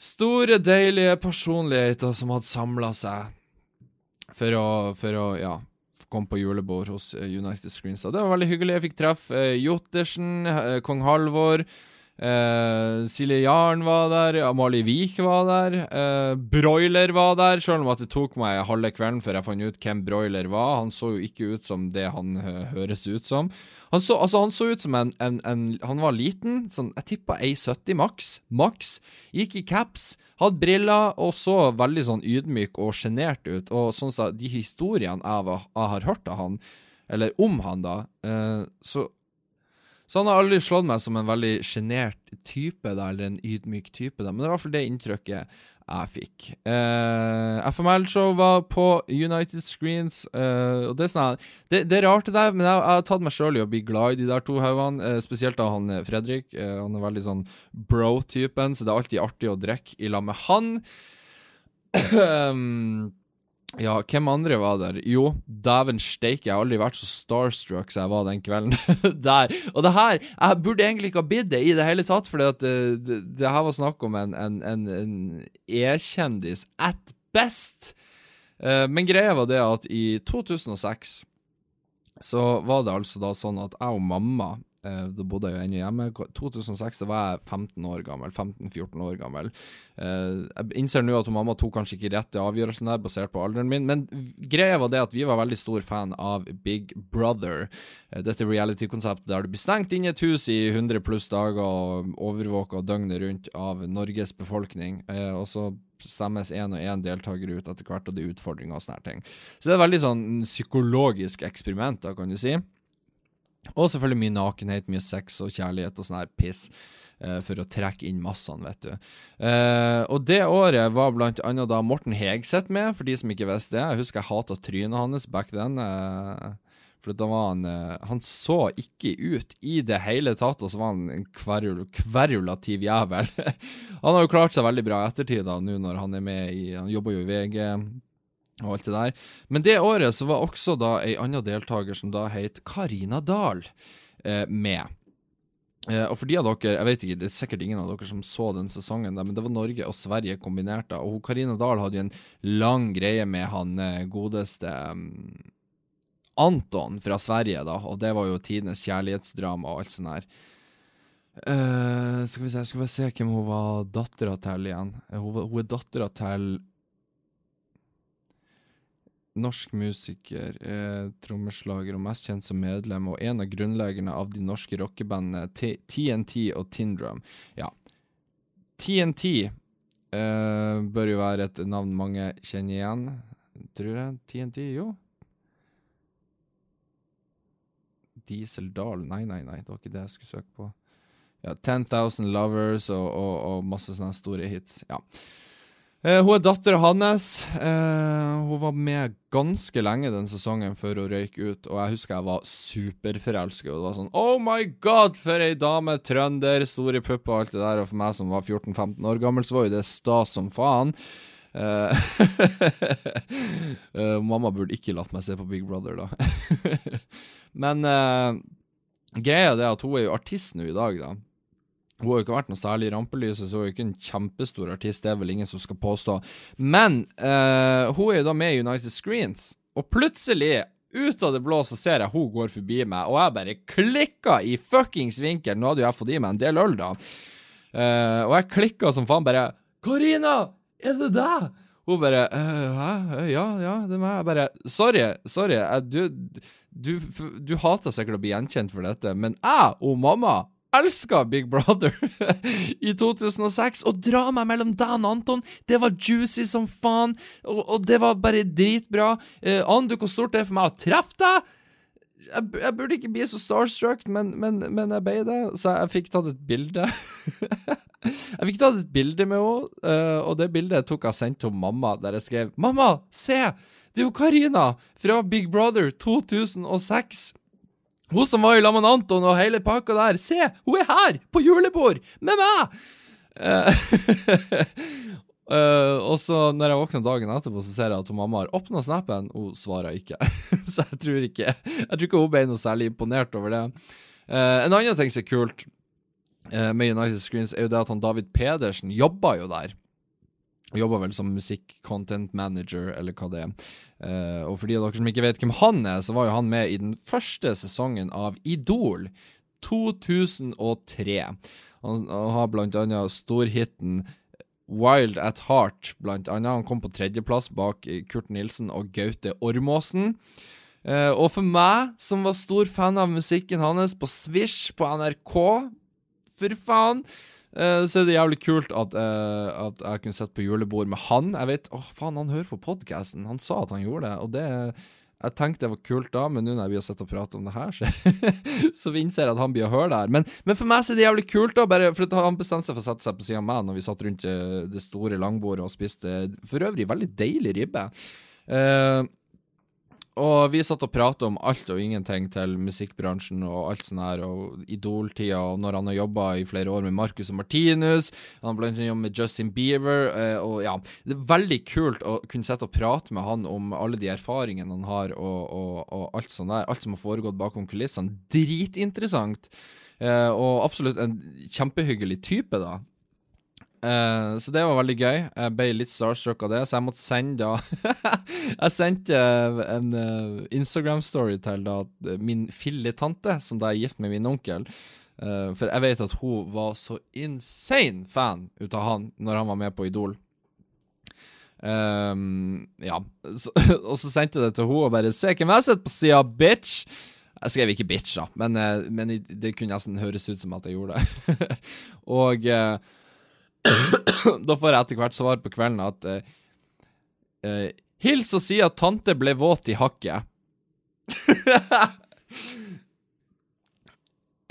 store, deilige personligheter som hadde samla seg for å, for å ja, komme på julebord hos eh, United Screens. Og det var veldig hyggelig. Jeg fikk treffe uh, Jottersen, uh, kong Halvor. Uh, Silje Jarn var der, Amalie Vik var der. Uh, Broiler var der, selv om at det tok meg halve kvelden før jeg fant ut hvem Broiler var. Han så jo ikke ut som det han uh, høres ut som. Han så, altså, han så ut som en, en, en Han var liten, sånn, jeg tippa 1,70 maks. Maks. Gikk i caps, hadde briller og så veldig sånn ydmyk og sjenert ut. Og sånn så, de historiene jeg, jeg, har hørt av han, eller om han, da, så så han har aldri slått meg som en veldig sjenert type, da, eller en ydmyk type, da. men det var i hvert fall det inntrykket jeg fikk. Uh, eh, FML-show var på United Screens, uh, og det er, sånn, det, det er rart, det der, men jeg, jeg har tatt meg sjøl i å bli glad i de der to haugene, uh, spesielt av han Fredrik. han er veldig sånn bro-typen, så det er alltid artig å drikke i lag med han. Ja, hvem andre var der? Jo, dæven steike, jeg har aldri vært så starstruck som jeg var den kvelden der. Og det her Jeg burde egentlig ikke ha bidd det i det hele tatt, for det, det, det, her var snakk om en, en, e-kjendis at best. Uh, men greia var det at i 2006 så var det altså da sånn at jeg og mamma Eh, da bodde jeg jo ennå hjemme. 2006 da var jeg 15 år gammel. 15-14 år gammel. Eh, jeg innser nå at mamma tok kanskje ikke rette avgjørelsen der, basert på alderen min, men greia var det at vi var veldig stor fan av Big Brother. Eh, dette reality-konseptet der du blir stengt inne i et hus i 100 pluss dager og overvåka døgnet rundt av Norges befolkning. og så stemmes én og én deltaker ut etter hvert, og det er utfordringer og sånne ting. Så det er et veldig sånn psykologisk eksperiment, da, kan du si. Og selvfølgelig mye nakenhet, mye sex og kjærlighet og sånn her piss. Uh, for å trekke inn massene, vet du. Uh, og det året var blant annet da Morten Hegseth med, for de som ikke visste det. Jeg husker jeg hata trynet hans back then. Uh, for da var han Han så ikke ut i det hele tatt, og så var han en kverul, kverulativ jævel. han har jo klart seg veldig bra i ettertid, da, nå når han er med i Han jobber jo i VG og alt det der. Men det året så var også da ei anna deltaker som da het Karina Dahl, eh, med. Eh, og for de av dere, jeg vet ikke, det er sikkert ingen av dere som så den sesongen, der, men det var Norge og Sverige kombinert. da, Og Karina Dahl hadde jo en lang greie med han eh, godeste um, Anton fra Sverige, da, og det var jo tidenes kjærlighetsdrama og alt sånt her. Uh, skal vi se, skal vi se hvem hun var dattera til igjen. Hun, hun er dattera til norsk musiker, eh, trommeslager og mest kjent som medlem, og en av grunnleggerne av de norske rockebandene TNT og Tindrum. Ja. TNT eh, bør jo være et navn mange kjenner igjen, tror jeg. TNT, jo. Diesel Dahl Nei, nei, nei, det var ikke det jeg skulle søke på. Ja, 10,000 Lovers og, og, og masse sånne store hits. Ja. Uh, hun er dattera hans. Eh, hun var med ganske lenge den sesongen før hun røyk ut, og jeg husker jeg var superforelska. Det var sånn Oh my god, for ei dame! Trønder, store pupper og alt det der. Og for meg som var 14-15 år gammel, så var jo det stas som faen. Uh, mamma burde ikke latt meg se på Big Brother, da. Men greia er at hun er jo artist nå i dag, da. Hun har jo ikke vært noe særlig i rampelyset, så hun er jo ikke en kjempestor artist, det er vel ingen som skal påstå. Men uh, hun er jo da med i United Screens, og plutselig, ut av det blå, så ser jeg hun går forbi meg, og jeg bare klikka i fuckings vinkel. Nå hadde jo jeg fått i meg en del øl, da. Uh, og jeg klikka som faen, bare 'Karina, er det deg?' Hun bare uh, 'Hæ? Ja, ja, det er meg.' Jeg bare 'Sorry, sorry. Du, du, du hater sikkert å bli gjenkjent for dette, men jeg og mamma elska Big Brother i 2006, og dra meg mellom deg og Anton, det var juicy som faen, og, og det var bare dritbra. Eh, Aner du hvor stort det er for meg å treffe deg? Jeg, jeg, burde ikke bli så starstruck, men, men, men jeg ble det, så jeg fikk tatt et bilde. jeg fikk tatt et bilde med henne, uh, og det bildet tok jeg sendt til mamma, der jeg skrev 'Mamma, se! Det er jo Karina fra Big Brother 2006'. Hun som var i lag med Anton og hele pakka der. Se, hun er her! På julebord! Med meg! Uh, uh, og så når jeg våkner dagen etterpå, så ser jeg at hun mamma har åpna snappen. Hun svarer ikke. så jeg tror ikke Jeg tror ikke hun ble noe særlig imponert over det. Uh, en annen ting som er kult med United Screens, er jo det at han David Pedersen jobba jo der. Jobba vel som musikk-content manager, eller hva det er. Uh, og for de av dere som ikke vet hvem han er, så var jo han med i den første sesongen av Idol 2003. Han, han har blant annet storhiten Wild at Heart, blant annet. Han kom på tredjeplass bak Kurt Nilsen og Gaute Ormåsen. Uh, og for meg, som var stor fan av musikken hans på Swish på NRK, for faen Uh, så er det jævlig kult at, uh, at jeg kunne sett på julebord med han. Jeg vet, åh oh, faen, han hører på podkasten. Han sa at han gjorde det. Og det Jeg tenkte det var kult da, men nå når jeg blir å og pratet om det her, så, så innser jeg at han blir å høre det her. Men, men, for meg så er det jævlig kult, da, bare for han bestemte seg for å sette seg på siden av meg når vi satt rundt uh, det store langbordet og spiste for øvrig veldig deilig ribbe. Uh, og vi satt og pratet om alt og ingenting til musikkbransjen og alt sånn her, og Idol-tida, og når han har jobba i flere år med Marcus og Martinus, han blant annet jobbet med Justin Bieber, eh, og ja Det er veldig kult å kunne sitte og prate med han om alle de erfaringene han har, og, og, og alt sånn der. Alt som har foregått bakom kulissene. Dritinteressant. Eh, og absolutt en kjempehyggelig type, da. Uh, så det var veldig gøy. Jeg ble litt starstruck av det, så jeg måtte sende da Jeg sendte uh, en uh, Instagram-story til da min filletante, som da er gift med min onkel. for jeg vet at hun var så insane fan ut av han når han var med på Idol. Um, ja. Så, og så sendte jeg det til hun og bare 'Se hvem jeg sitter på sida, bitch'. Jeg skrev ikke bitch, da, men, men det kunne nesten høres ut som at jeg gjorde det. og da får jeg etter hvert svar på kvelden at uh, uh, Hils og si at tante ble våt i hakket.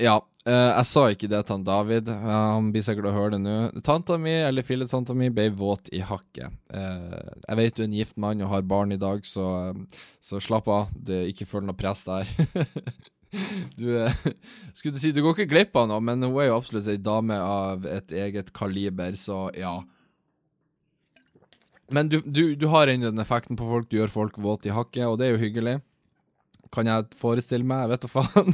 ja, uh, jeg sa ikke det til han David. han blir sikkert å høre det nå. Tanta mi, eller filletanta mi, ble våt i hakket. jeg vet du er en gift mann og har barn i dag, så, så slapp av. Det, ikke føl noe press der. Du eh, skulle si, du går ikke glipp av noe, men hun er jo absolutt ei dame av et eget kaliber, så ja. Men du, du, du har ennå den effekten på folk, du gjør folk våte i hakket, og det er jo hyggelig. Kan jeg forestille meg? Vet da faen.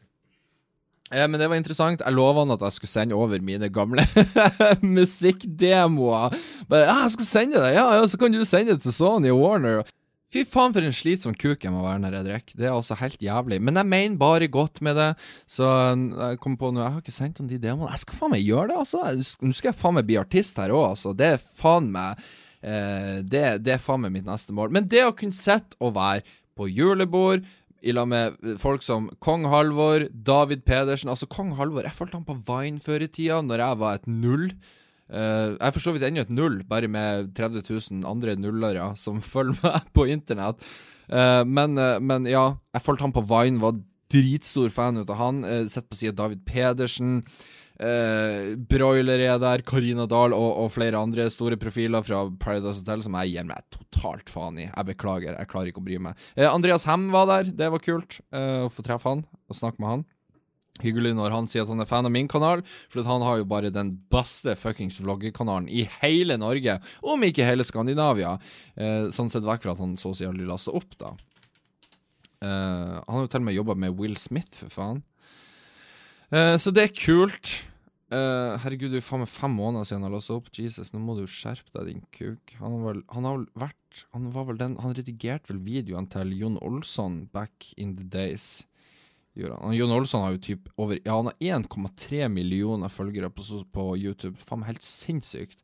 eh, men det var interessant. Jeg lova han at jeg skulle sende over mine gamle musikkdemoer. Bare ja, 'Jeg skal sende det.' Ja, ja, så kan du sende det til Sony Warner. Fy faen, for en slitsom kuk jeg må være når jeg drikker. Det er altså helt jævlig. Men jeg mener bare godt med det. Så jeg kom på nå, jeg har ikke sendt han de demoene. Jeg skal faen meg gjøre det, altså. Nå skal jeg faen meg bli artist her òg, altså. Det er faen meg eh, det, det, er faen meg mitt neste mål. Men det å kunne sitte og være på julebord i lag med folk som Kong Halvor, David Pedersen Altså, Kong Halvor, jeg fulgte han på Vine før i tida, når jeg var et null. Uh, jeg er for så vidt ennå et null, bare med 30 000 andre nullere som følger meg på internett. Uh, men, uh, men, ja, jeg fulgte han på Vine, var dritstor fan av han. Uh, Sett på sida David Pedersen. Broiler er der, Karina Dahl og, og, flere andre store profiler fra Paradise Hotel som jeg gir meg totalt faen i. Jeg beklager, jeg klarer ikke å bry meg. Andreas Hem var der, det var kult å få treffe han og snakke med han. Hyggelig når han sier at han er fan av min kanal, for han har jo bare den beste fuckings vloggekanalen i hele Norge, om ikke hele Skandinavia. sånn sett vekk fra at han så å si aldri lasta opp, da. han har jo til og med jobba med Will Smith, for faen. så det er kult. Uh, herregud, det er jo faen meg fem måneder siden han låste opp. Jesus, nå må du skjerpe deg, din kuk. Han, vel, han har vel vært Han var vel den Han redigerte vel videoene til Jon Olsson back in the days. Han. Jon Olsson har jo typ over Ja, han har 1,3 millioner følgere på, på, YouTube. Faen meg helt sinnssykt.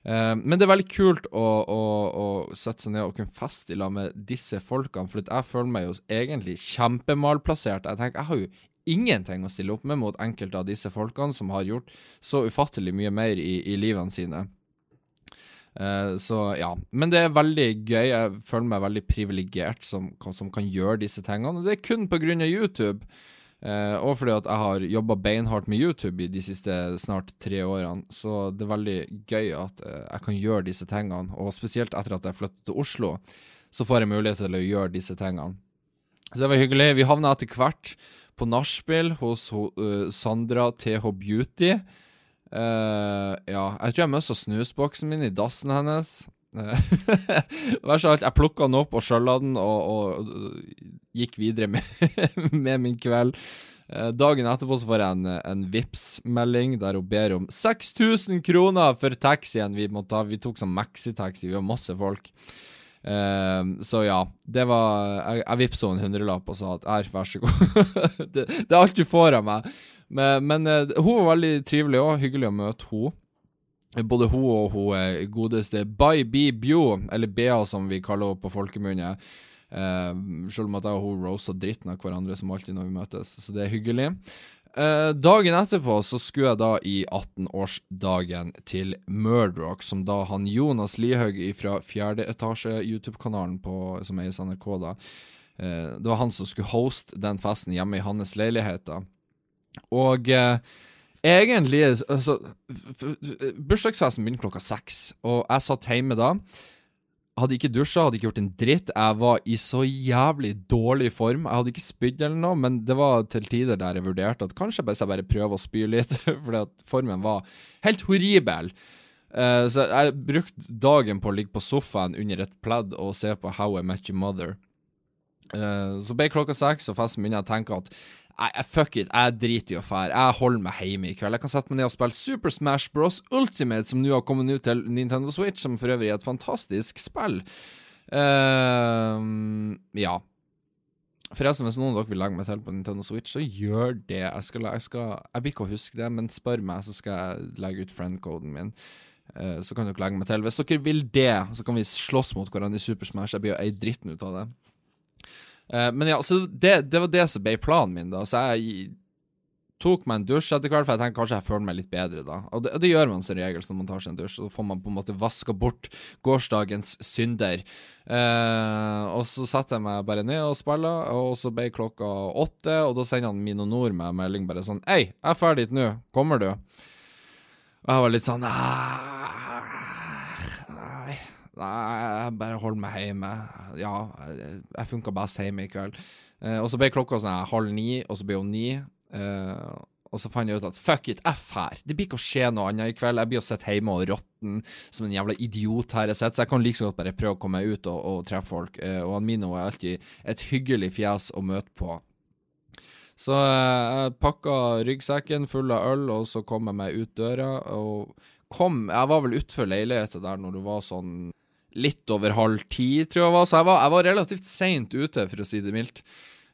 Uh, men det er veldig kult å, å, å, sette seg ned og kunne feste i lag med disse folkene, for jeg føler meg jo egentlig kjempemalplassert. Jeg tenker, jeg har jo ingenting å stille opp med mot enkelte av disse folkene som har gjort så ufattelig mye mer i, i livene sine. Uh, så ja. Men det er veldig gøy. Jeg føler meg veldig privilegert som, som, kan gjøre disse tingene. Og det er kun pga. YouTube. Uh, og fordi at jeg har jobba beinhardt med YouTube i de siste snart tre årene. Så det er veldig gøy at uh, jeg kan gjøre disse tingene. Og spesielt etter at jeg flyttet til Oslo, så får jeg mulighet til å gjøre disse tingene. Så det var hyggelig. Vi havna etter hvert på nachspiel hos Sandra TH Beauty. Uh, ja, jeg tror jeg mista snusboksen min i dassen hennes. Verst av alt, jeg plukka den opp og skjølla den, og, og, gikk videre med, med min kveld. Uh, dagen etterpå så får jeg en, en Vips-melding der hun ber om 6000 kroner for taxien vi måtte ta. Vi tok sånn maxitaxi, vi var masse folk. Uh, så ja, det var Jeg, jeg vippsa en hundrelapp og sa at her, vær så god. det, det, er alt du får av meg. Men, men uh, hun var veldig trivelig òg. Hyggelig å møte hun Både hun og hun er godeste Bai Bi Bjo, eller Bea som vi kaller henne på folkemunne. Uh, selv om at jeg og hun rosa dritten av hverandre som alltid når vi møtes, så det er hyggelig. Uh, dagen etterpå så skulle jeg da i 18-årsdagen til Murdrock, som da han Jonas Lihaug fra fjerde etasje YouTube-kanalen som eies NRK, da. Uh, det var han som skulle hoste den festen hjemme i hans leilighet, da. Og eh, egentlig altså, Bursdagsfesten begynte klokka seks, og jeg satt hjemme da. Hadde ikke dusja, hadde ikke gjort en dritt. Jeg var i så jævlig dårlig form. Jeg hadde ikke spydd eller noe, men det var til tider der jeg vurderte at kanskje hvis jeg bare prøver å spy litt, fordi at formen var helt horribel. Uh, så jeg brukte dagen på å ligge på sofaen under et pledd og se på How I Met Your Mother. Uh, så ble klokka seks, og festen begynner jeg å tenke at Nei, fuck it, jeg driter i å fære. Jeg holder meg hjemme i kveld. Jeg kan sette meg ned og spille Super Smash Bros. Ultimate, som nå har kommet ut til Nintendo Switch, som for øvrig er et fantastisk spill. Uh, ja. Forresten, hvis noen av dere vil legge meg til på Nintendo Switch, så gjør det. Jeg skal, jeg skal Jeg blir ikke å huske det, men spør meg, så skal jeg legge ut friend-koden min. Uh, så kan dere legge meg til. Hvis dere vil det, så kan vi slåss mot hverandre i Super Smash. Jeg blir jo ei dritten ut av det. Uh, men ja, så det, det, var det som ble planen min, da. Så jeg tok meg en dusj etter hvert, for jeg tenkte kanskje jeg føler meg litt bedre da. Og det, det gjør man som regel når man tar seg en dusj. Så får man på en måte vaska bort gårsdagens synder. Eh, og så setter jeg meg bare ned og spiller, og så ble klokka åtte, og da sender han Mino Nord meg melding bare sånn Hei, jeg er ferdig nå, kommer du? Og jeg var litt sånn Nei, jeg bare holder meg hjemme. Ja, jeg funka best hjemme i kveld. Eh, og så ble klokka sånn halv ni, og så ble hun ni. Eh, og så fant jeg ut at fuck it, F her. Det blir ikke å skje noe annet i kveld. Jeg blir å sitte hjemme og råtne som en jævla idiot her jeg sitter, så jeg kan like så godt bare prøve å komme meg ut og, og treffe folk. Eh, og Mino er alltid et hyggelig fjes å møte på. Så eh, jeg pakka ryggsekken full av øl, og så kom jeg meg ut døra. Og kom Jeg var vel utfor leiligheten der når det var sånn litt over halv ti, tror jeg var. Så jeg var, jeg var relativt seint ute, for å si det mildt.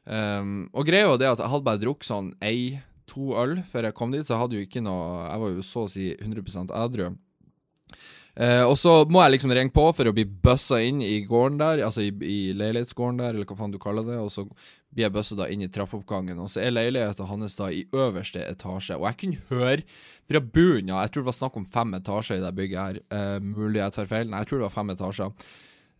Um, og greia var det at jeg hadde bare drukket sånn ei, to øl før jeg kom dit, så jeg hadde jo ikke noe Jeg var jo så å si 100% ædru. Uh, og så må jeg liksom ringe på for å bli bussa inn i gården der, altså i, i leilighetsgården der, eller hva faen du kaller det. Og så blir jeg bøssa da inn i trappeoppgangen, og så er leiligheten hans da i øverste etasje. Og jeg kunne høre fra bunnen av, jeg tror det var snakk om fem etasjer i det bygget her, uh, mulig jeg tar feil, nei, jeg tror det var fem etasjer.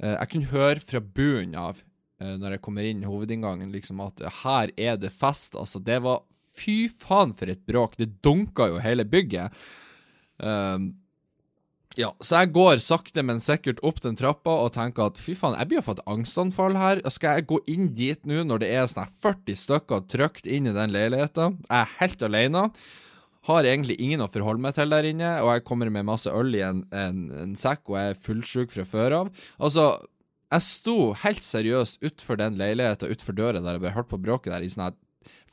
Uh, jeg kunne høre fra bunnen av, når jeg kommer inn hovedinngangen, liksom at her er det fest. Altså, det var fy faen for et bråk. Det dunka jo hele bygget. Um, ja, så jeg går sakte, men sikkert opp den trappa og tenker at fy faen, jeg blir jo fått angstanfall her. Skal jeg gå inn dit nå når det er sånn 40 stykker trykt inn i den leiligheten? Jeg er helt alene. Har egentlig ingen å forholde meg til der inne, og jeg kommer med masse øl i en, en, en sekk, og jeg er fullsjuk fra før av. Altså, jeg sto helt seriøst utfor den leiligheten, utfor døra der jeg bare hørte på bråket der i sånn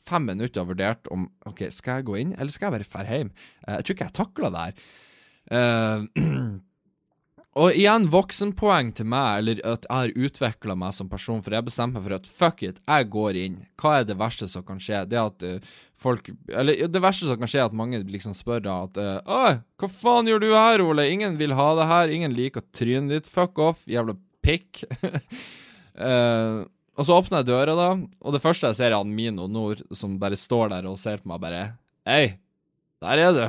fem minutter og vurderte om OK, skal jeg gå inn, eller skal jeg bare dra hjem? Eh, jeg tror ikke jeg takla det her. Uh, og igjen voksenpoeng til meg, eller at jeg har utvikla meg som person, for jeg bestemte meg for at fuck it, jeg går inn. Hva er det verste som kan skje? Det at uh, folk Eller det verste som kan skje, er at mange liksom spør da at uh, hva faen gjør du her, Ole? Ingen vil ha det her. Ingen liker trynet ditt. Fuck off, jævla pikk. uh, og så åpner jeg døra, da, og det første jeg ser, er han Mino Nord, som bare står der og ser på meg bare Hei, der er du.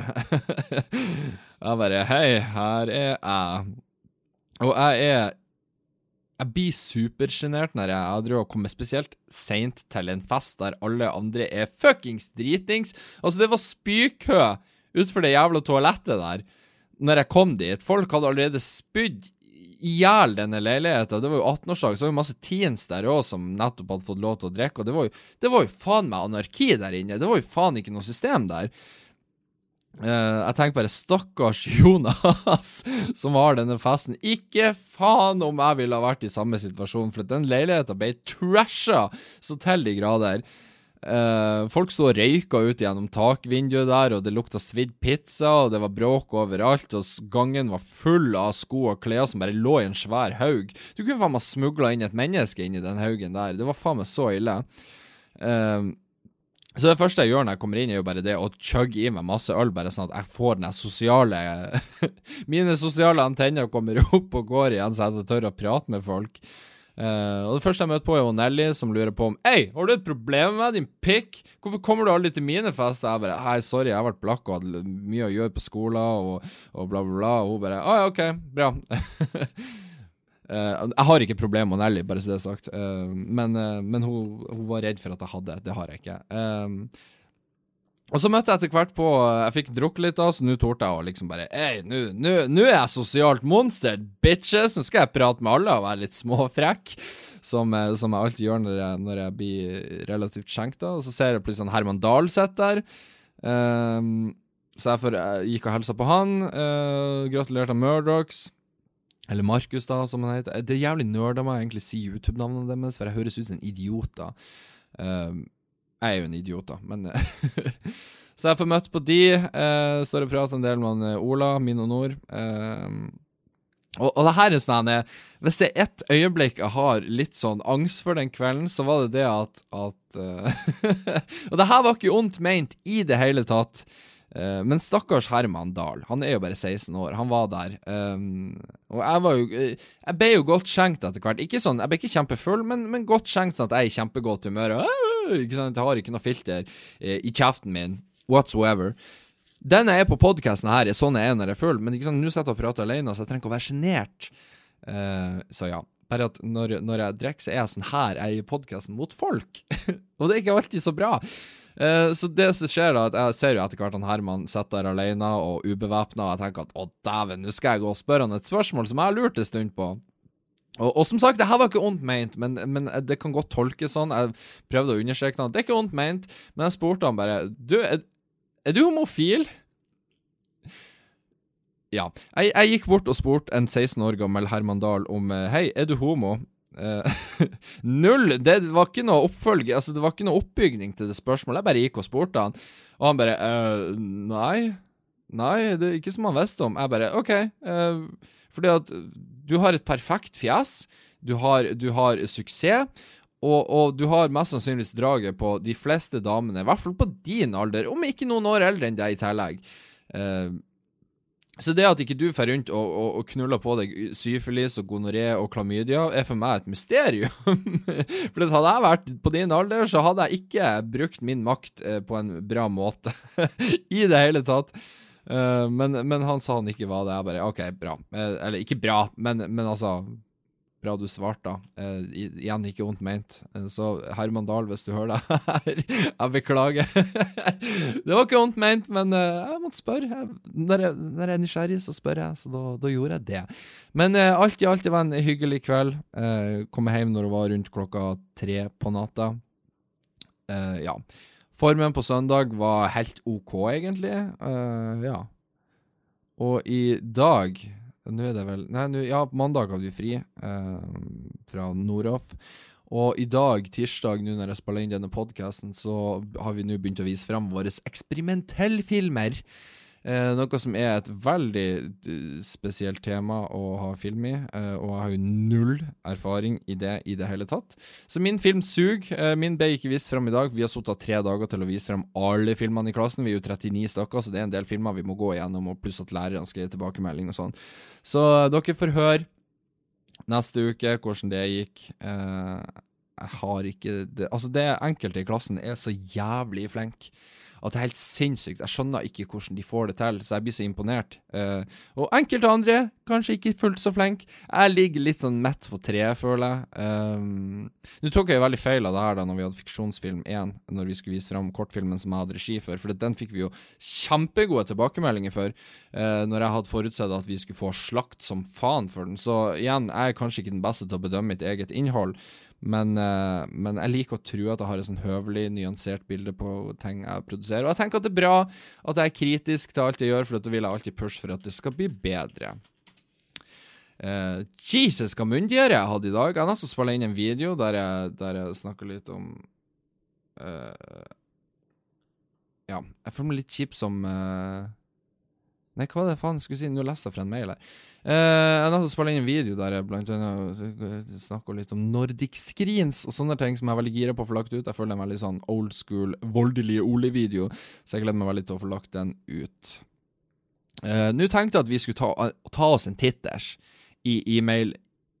Jeg bare Hei, her er jeg. Og jeg er Jeg blir supersjenert når jeg adrer og kommer spesielt seint til en fest der alle andre er fuckings dritings. Altså, det var spykø utenfor det jævla toalettet der når jeg kom dit. Folk hadde allerede spydd i hjel denne leiligheten. Det var jo 18-årsdag, så var det masse teens der òg som nettopp hadde fått lov til å drikke. Og det var, jo, det var jo faen meg anarki der inne. Det var jo faen ikke noe system der. Uh, jeg tenker bare stakkars Jonas som har denne festen. Ikke faen om jeg ville ha vært i samme situasjon, for den leiligheten ble trasha så til de grader. Uh, folk sto og røyka ut gjennom takvinduet der, og det lukta svidd pizza, og det var bråk overalt, og gangen var full av sko og klær som bare lå i en svær haug. Du kunne faen meg smugla inn et menneske inn i den haugen der. Det var faen meg så ille. Uh, så det første jeg gjør når jeg kommer inn, er jo bare det å chugge i meg masse øl, bare sånn at jeg får den sosiale Mine sosiale antenner kommer opp og går igjen, så jeg tør å prate med folk. Uh, og Det første jeg møter på, er jo Nelly, som lurer på om Hei, har du et problem med din pikk? Hvorfor kommer du aldri til mine fester? Jeg bare Hei, sorry, jeg har vært blakk og hadde mye å gjøre på skolen, og, og bla, bla, bla. Og hun bare Å ja, OK, bra. Uh, jeg har ikke problemer med Nelly, bare så det er sagt, uh, men, uh, men hun, hun, var redd for at jeg hadde. Det har jeg ikke. og så møtte jeg etter hvert på Jeg fikk drukket litt, da, så nå torde jeg å liksom bare Hei, nå er jeg sosialt monster, bitches! Nå skal jeg prate med alle og være litt småfrekk. Som, som, jeg alltid gjør når jeg, når jeg blir relativt skjenkt. Og så ser jeg plutselig Herman Dahl sitter der. så jeg, for, jeg gikk og hilsa på han. gratulerte Murdochs. Eller Markus, da, som han heter. Det er jævlig nerd av meg egentlig si YouTube-navnet deres, for jeg høres ut som en idiot. da. Uh, jeg er jo en idiot, da, men Så jeg får møtt på de. Uh, står og prater en del med han, eh, Ola, min og Nord. Uh, og, og, det her er sånn Hvis det er ett øyeblikk jeg har litt sånn angst for den kvelden, så var det det at, at Og det her var ikke ondt meint i det hele tatt. Uh, men stakkars Herman Dahl, han er jo bare 16 år, han var der. Um, og jeg var jo Jeg ble jo godt skjenkt etter hvert. Ikke sånn, Jeg ble ikke kjempefull, men, men godt skjenkt sånn at jeg er i kjempegodt humør. Uh, ikke sant, Jeg har ikke noe filter uh, i kjeften min whatsoever. Den jeg er på podkasten her, er sånn jeg er når jeg er full, men ikke sånn, nå sitter jeg og prater alene, så jeg trenger ikke å være sjenert. så ja. Bare at når, når jeg drikker, så er jeg sånn her jeg er i podkasten mot folk. og det er ikke alltid så bra. Uh, så det som skjer, da, at jeg ser jo etter hvert han Herman sitter der alene og ubevæpna, og jeg tenker at å, dæven, nå skal jeg gå og spørre han et spørsmål som jeg har lurt en stund på. Og, og, som sagt, det her var ikke ondt meint, men, men, det kan godt tolkes sånn. Jeg prøvde å understreke det. Det er ikke ondt meint, men jeg spurte han bare Du, er, er du homofil? Ja. Jeg, jeg, gikk bort og spurte en 16 år gammel Herman Dahl om eh, Hei, er du homo? Uh, null! Det var ikke noe oppfølg Altså, det var ikke noe oppbygning til det spørsmålet. Jeg bare gikk og spurte han, og han bare uh, Nei. Nei, det er ikke som han visste om. Jeg bare OK. Uh, fordi at du har et perfekt fjes, du har, du har suksess, og, og, du har mest sannsynligvis draget på de fleste damene, i hvert fall på din alder, om ikke noen år eldre enn deg i tillegg. Uh, så det at ikke du får rundt og, og, og, knuller på deg syfilis og gonoré og klamydia, er for meg et mysterium. for hadde jeg vært på din alder, så hadde jeg ikke brukt min makt eh, på en bra måte. I det hele tatt. Uh, men, men, han sa han ikke var det. Jeg bare OK, bra. Uh, eller ikke bra, men, men altså bra du svarte. Uh, igjen ikke vondt meint. Uh, så Herman Dahl, hvis du hører det her, jeg beklager. det var ikke vondt meint, men uh, jeg måtte spørre. Jeg, når, jeg, når, jeg, er nysgjerrig, så spør jeg, så da, da gjorde jeg det. Men alt i alt, var en hyggelig kveld. kom hjem når det var rundt klokka tre på natta. ja. Formen på søndag var helt OK, egentlig. ja. Og i dag Nå er det vel Nei, nå, ja, mandag hadde vi fri eh, fra Noroff. Og i dag, tirsdag, nå når jeg spiller inn denne podkasten, så har vi nå begynt å vise fram våre eksperimentellfilmer. Eh, noe som er et veldig spesielt tema å ha film i, eh, og jeg har jo null erfaring i det i det hele tatt. Så min film suger. Eh, min ble ikke vist fram i dag. Vi har sittet tre dager til å vise fram alle filmene i klassen. Vi er jo 39 stykker, så det er en del filmer vi må gå igjennom, og pluss at lærerne skal gi tilbakemelding og sånn. Så eh, dere får høre neste uke hvordan det gikk. Eh, jeg har ikke det Altså, det enkelte i klassen er så jævlig flink at det er helt sinnssykt. Jeg skjønner ikke hvordan de får det til, så jeg blir så imponert. Uh, og enkelte andre kanskje ikke fullt så flinke. Jeg ligger litt sånn mett på treet, føler jeg. Um, Nå tok jeg veldig feil av det her da når vi hadde Fiksjonsfilm 1, når vi skulle vise fram kortfilmen som jeg hadde regi for, for den fikk vi jo kjempegode tilbakemeldinger for, uh, når jeg hadde forutsett at vi skulle få slakt som faen for den. Så igjen, jeg er kanskje ikke den beste til å bedømme mitt eget innhold. Men, uh, men, jeg liker å tro at jeg har et sånn høvelig, nyansert bilde på ting jeg produserer. Og jeg tenker at det er bra at jeg er kritisk til alt jeg gjør, for da vil jeg alltid pushe for at det skal bli bedre. Uh, Jesus, hva myndigere jeg hadde i dag. Jeg har nesten spilt inn en video der jeg, der jeg snakker litt om uh, Ja, jeg føler meg litt kjip som Nei, hva var det faen skulle si? Nå leste jeg fra en mail her. Eh, jeg har spilt inn en video der jeg blant annet snakker litt om Nordic Screens og sånne ting som jeg er veldig gira på å få lagt ut. Jeg føler det er en veldig sånn old school, voldelig Ole-video, så jeg gleder meg veldig til å få lagt den ut. Eh, Nå tenkte jeg at vi skulle ta, ta oss en titters i e-mail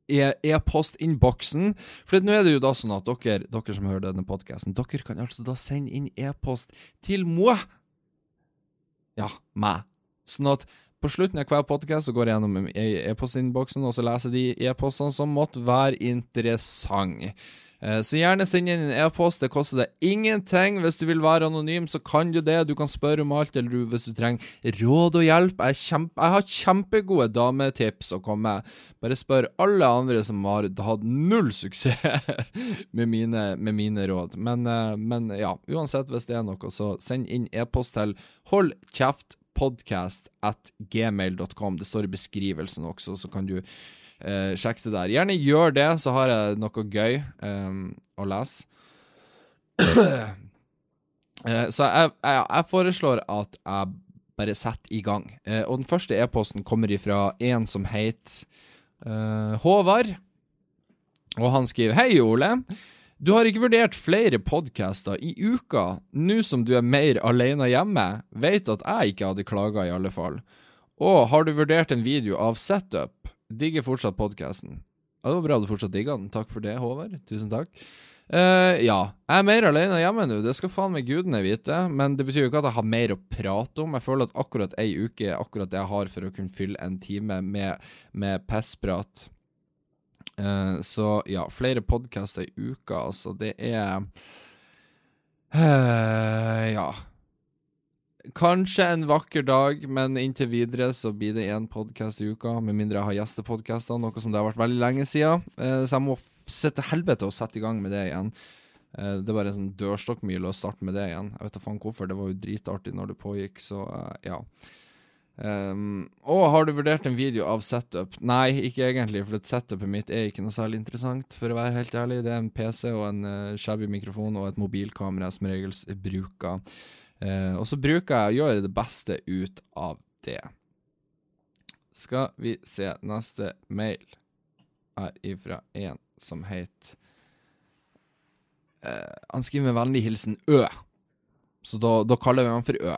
e-postinnboksen. For nå er det jo da sånn at dere, dere som hører denne podkasten, dere kan altså da sende inn e-post til moi. Ja, meg. Sånn at på slutten av hver podkast går jeg gjennom e-postinnboksen og så leser de e-postene som måtte være interessante. Eh, så gjerne send inn en e-post. Det koster deg ingenting. Hvis du vil være anonym, så kan du det. Du kan spørre om alt, eller hvis du trenger råd og hjelp. Jeg, kjempe, jeg har kjempegode dametips å komme med. Bare spør alle andre som har hatt null suksess med, mine, med mine, råd. Men, eh, men, ja, uansett, hvis det er noe, så send inn e-post til hold kjeft podcast at gmail.com. Det står i beskrivelsen også, så kan du eh, sjekke det der. Gjerne gjør det, så har jeg noe gøy eh, å lese. eh, så jeg, jeg, jeg, foreslår at jeg bare setter i gang. Eh, og den første e-posten kommer ifra en som heter eh, Håvard. Og han skriver Hei, Ole. Du har ikke vurdert flere podcaster i uka, nå som du er mer alene hjemme, vet at jeg ikke hadde klaga i alle fall. Og har du vurdert en video av setup? Digger fortsatt podcasten. Ja, det var bra du fortsatt digga den. Takk for det, Håvard. Tusen takk. Uh, ja, jeg er mer alene hjemme nå, det skal faen meg gudene vite. Men det betyr jo ikke at jeg har mer å prate om. Jeg føler at akkurat ei uke er akkurat det jeg har for å kunne fylle en time med, med pissprat. Uh, så ja, flere podkaster i uka, altså. Det er uh, Ja. Kanskje en vakker dag, men inntil videre så blir det én podkast i uka. Med mindre jeg har gjestepodkaster, noe som det har vært veldig lenge siden. Uh, så jeg må se til helvete og sette i gang med det igjen. det er bare en sånn dørstokkmil å starte med det igjen. Jeg vet da faen hvorfor, det var jo dritartig når det pågikk, så ja. Um, og har du vurdert en video av setup? Nei, ikke egentlig, for setupet mitt er ikke noe særlig interessant, for å være helt ærlig. Det er en PC og en uh, shabby mikrofon og et mobilkamera som regel bruker. Uh, og så bruker jeg å gjøre det beste ut av det. Skal vi se neste mail er ifra en som heter uh, Han skriver med vennlig hilsen Ø, så da, da kaller vi han for Ø.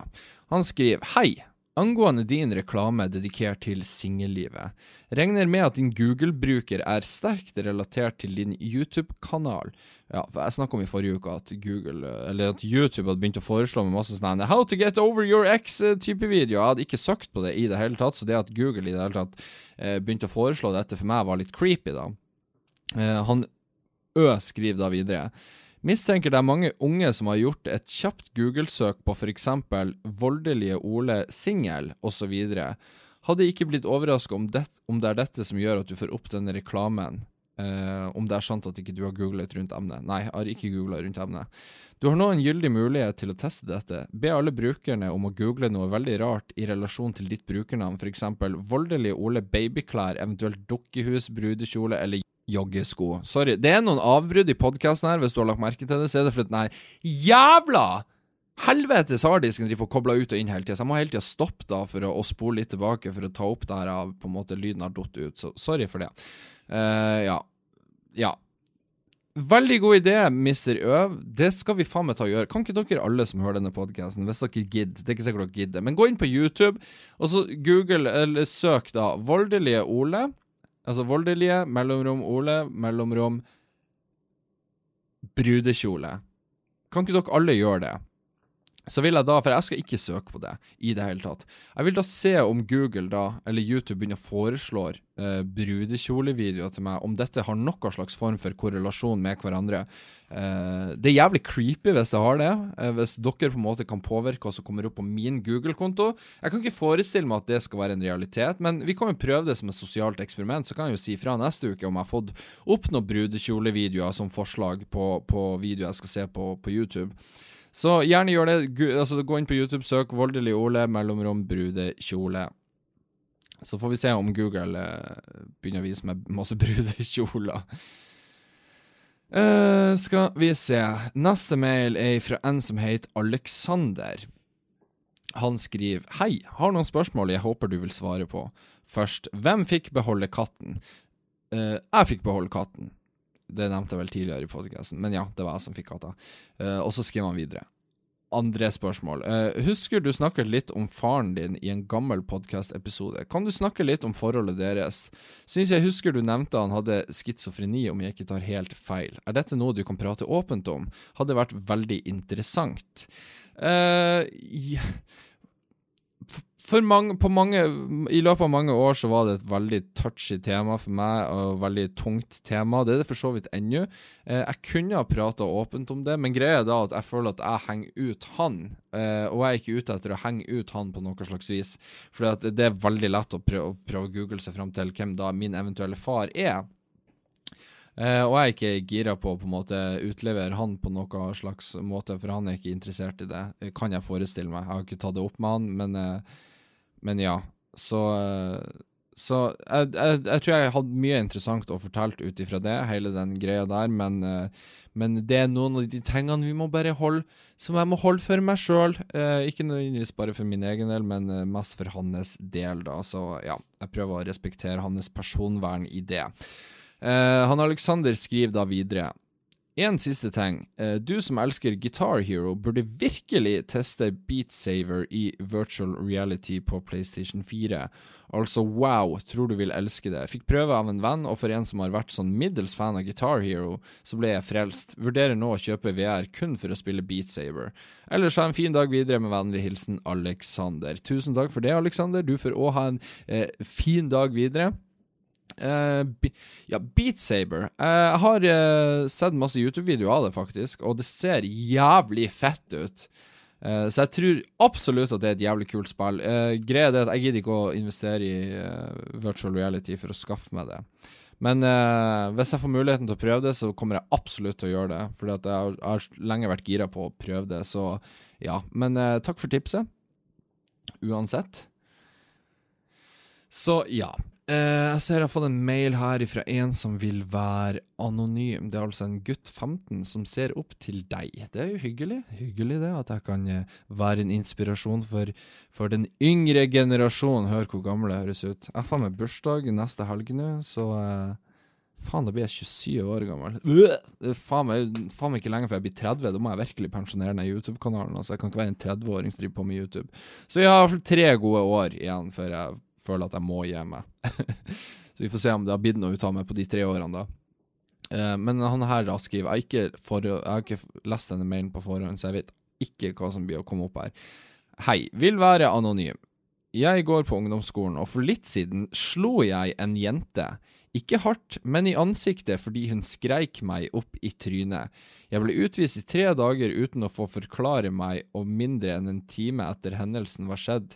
Han skriver Hei. Angående din reklame dedikert til singellivet, regner med at din Google-bruker er sterkt relatert til din YouTube-kanal. Ja, for jeg snakka om i forrige uke at Google, eller at YouTube hadde begynt å foreslå med masse sånne How to get over your ex-type video. Jeg hadde ikke søkt på det i det hele tatt, så det at Google i det hele tatt eh, begynte å foreslå dette for meg, var litt creepy, da. Eh, han Ø skriver da videre. Mistenker det er mange unge som har gjort et kjapt Google-søk på f.eks. voldelige Ole singel osv. Hadde ikke blitt overraska om, om, det er dette som gjør at du får opp denne reklamen. Uh, om det er sant at ikke du har googlet rundt emnet. Nei, jeg har ikke googla rundt emnet. Du har nå en gyldig mulighet til å teste dette. Be alle brukerne om å google noe veldig rart i relasjon til ditt brukernavn, f.eks. voldelige Ole babyklær, eventuelt dukkehus, brudekjole eller joggesko. Sorry. Det er noen avbrudd i podkasten her, hvis du har lagt merke til det. Så er det fordi er jævla helvetes harddisken driver og kobler ut og inn hele tida, så jeg må hele tida stoppe da for å, å, spole litt tilbake for å ta opp det her av på en måte lyden har datt ut. Så sorry for det. Uh, ja. Ja. Veldig god idé, Mr. Øv. Det skal vi faen meg ta og gjøre. Kan ikke dere alle som hører denne podkasten, hvis dere gidder, det er ikke sikkert dere gidder, men gå inn på YouTube, og så google, eller søk da 'Voldelige Ole'. Altså voldelige, mellomrom Ole, mellomrom brudekjole. Kan ikke dere alle gjøre det? Så vil jeg da, for jeg skal ikke søke på det i det hele tatt, jeg vil da se om Google da, eller YouTube begynner å foreslå eh, brudekjolevideoer til meg, om dette har noen slags form for korrelasjon med hverandre. Eh, det er jævlig creepy hvis det har det, eh, hvis dere på en måte kan påvirke hva som kommer opp på min Google-konto. Jeg kan ikke forestille meg at det skal være en realitet, men vi kan jo prøve det som et sosialt eksperiment. Så kan jeg jo si fra neste uke om jeg har fått opp noen brudekjolevideoer som forslag på, på videoer jeg skal se på på YouTube. Så gjerne gjør det. Altså, gå inn på YouTube, søk 'Voldelig Ole', mellomrom brudekjole. Så får vi se om Google eh, begynner å vise meg masse brudekjoler. Uh, skal vi se. Neste mail er fra en som heter Alexander. Han skriver Hei, har noen spørsmål jeg håper du vil svare på. Først, hvem fikk beholde katten? Uh, jeg fikk beholde katten. Det nevnte jeg vel tidligere i podkasten, men ja, det var jeg som fikk katta. Uh, og så skriver han videre. Andre spørsmål. Uh, husker du snakket litt om faren din i en gammel podkast-episode. Kan du snakke litt om forholdet deres? Syns jeg husker du nevnte han hadde schizofreni, om jeg ikke tar helt feil. Er dette noe du kan prate åpent om? Hadde vært veldig interessant. Uh, for mange, mange, I løpet av mange år så var det et veldig touchy tema for meg, og veldig tungt tema. Det er det for så vidt ennå. Eh, jeg kunne ha prata åpent om det, men greia er da at jeg føler at jeg henger ut han. Eh, og jeg er ikke ute etter å henge ut han på noe slags vis. For det er veldig lett å prøve, å prøve å google seg fram til hvem da min eventuelle far er. Uh, og jeg er ikke gira på å på en måte utlevere han på noen slags måte, for han er ikke interessert i det, kan jeg forestille meg. Jeg har ikke tatt det opp med han, men, uh, men ja. Så, uh, så jeg, jeg, jeg, tror jeg hadde mye interessant å fortelle ut ifra det, hele den greia der, men, men, det er noen av de tingene vi må bare holde, som jeg må holde for meg sjøl. ikke nødvendigvis bare for min egen del, men mest for hans del, da. Så ja, jeg prøver å respektere hans personvern i det. Han Alexander skriver da videre. En siste ting. Uh, du som elsker Guitar Hero, burde virkelig teste Beat Saver i virtual reality på PlayStation 4. Altså wow, tror du vil elske det. Fikk prøve av en venn, og for en som har vært sånn middels fan av Guitar Hero, så ble jeg frelst. Vurderer nå å kjøpe VR kun for å spille Beat Saver. Ellers ha en fin dag videre, med vennlig hilsen Alexander. Tusen takk for det, Alexander. Du får òg ha en eh, fin dag videre. Uh, ja, Beat Saber. Uh, jeg har uh, sett masse YouTube-videoer av det, faktisk, og det ser jævlig fett ut. så jeg tror absolutt at det er et jævlig kult spill. greia er at jeg gidder ikke å investere i virtual reality for å skaffe meg det. Men hvis jeg får muligheten til å prøve det, så kommer jeg absolutt til å gjøre det. For jeg, jeg, har lenge vært gira på å prøve det, så ja. Men takk for tipset. Uansett. Så ja. Uh, jeg ser jeg har fått en mail her fra en som vil være anonym. Det er altså en gutt 15 som ser opp til deg. Det er jo hyggelig. Hyggelig det, at jeg kan uh, være en inspirasjon for, for den yngre generasjonen. Hør hvor gammel jeg høres ut. Jeg får meg bursdag neste helg nå, så uh, Faen, da blir jeg 27 år gammel. Uh, faen, meg, faen meg ikke lenge før jeg blir 30. Da må jeg virkelig pensjonere den YouTube-kanalen. Altså, jeg kan ikke være en 30-åring som driver på med YouTube. Så jeg har i hvert fall tre gode år igjen før jeg føler at jeg må gi meg. så vi får se om det har blitt noe ut av meg på de tre årene, da. Uh, men han her da skriver jeg, ikke for, jeg har ikke lest denne mailen på forhånd, så jeg vet ikke hva som blir å komme opp her. Hei, vil være anonym. Jeg går på ungdomsskolen, og for litt siden slo jeg en jente. Ikke hardt, men i ansiktet fordi hun skreik meg opp i trynet. Jeg ble utvist i tre dager uten å få forklare meg, og mindre enn en time etter hendelsen var skjedd.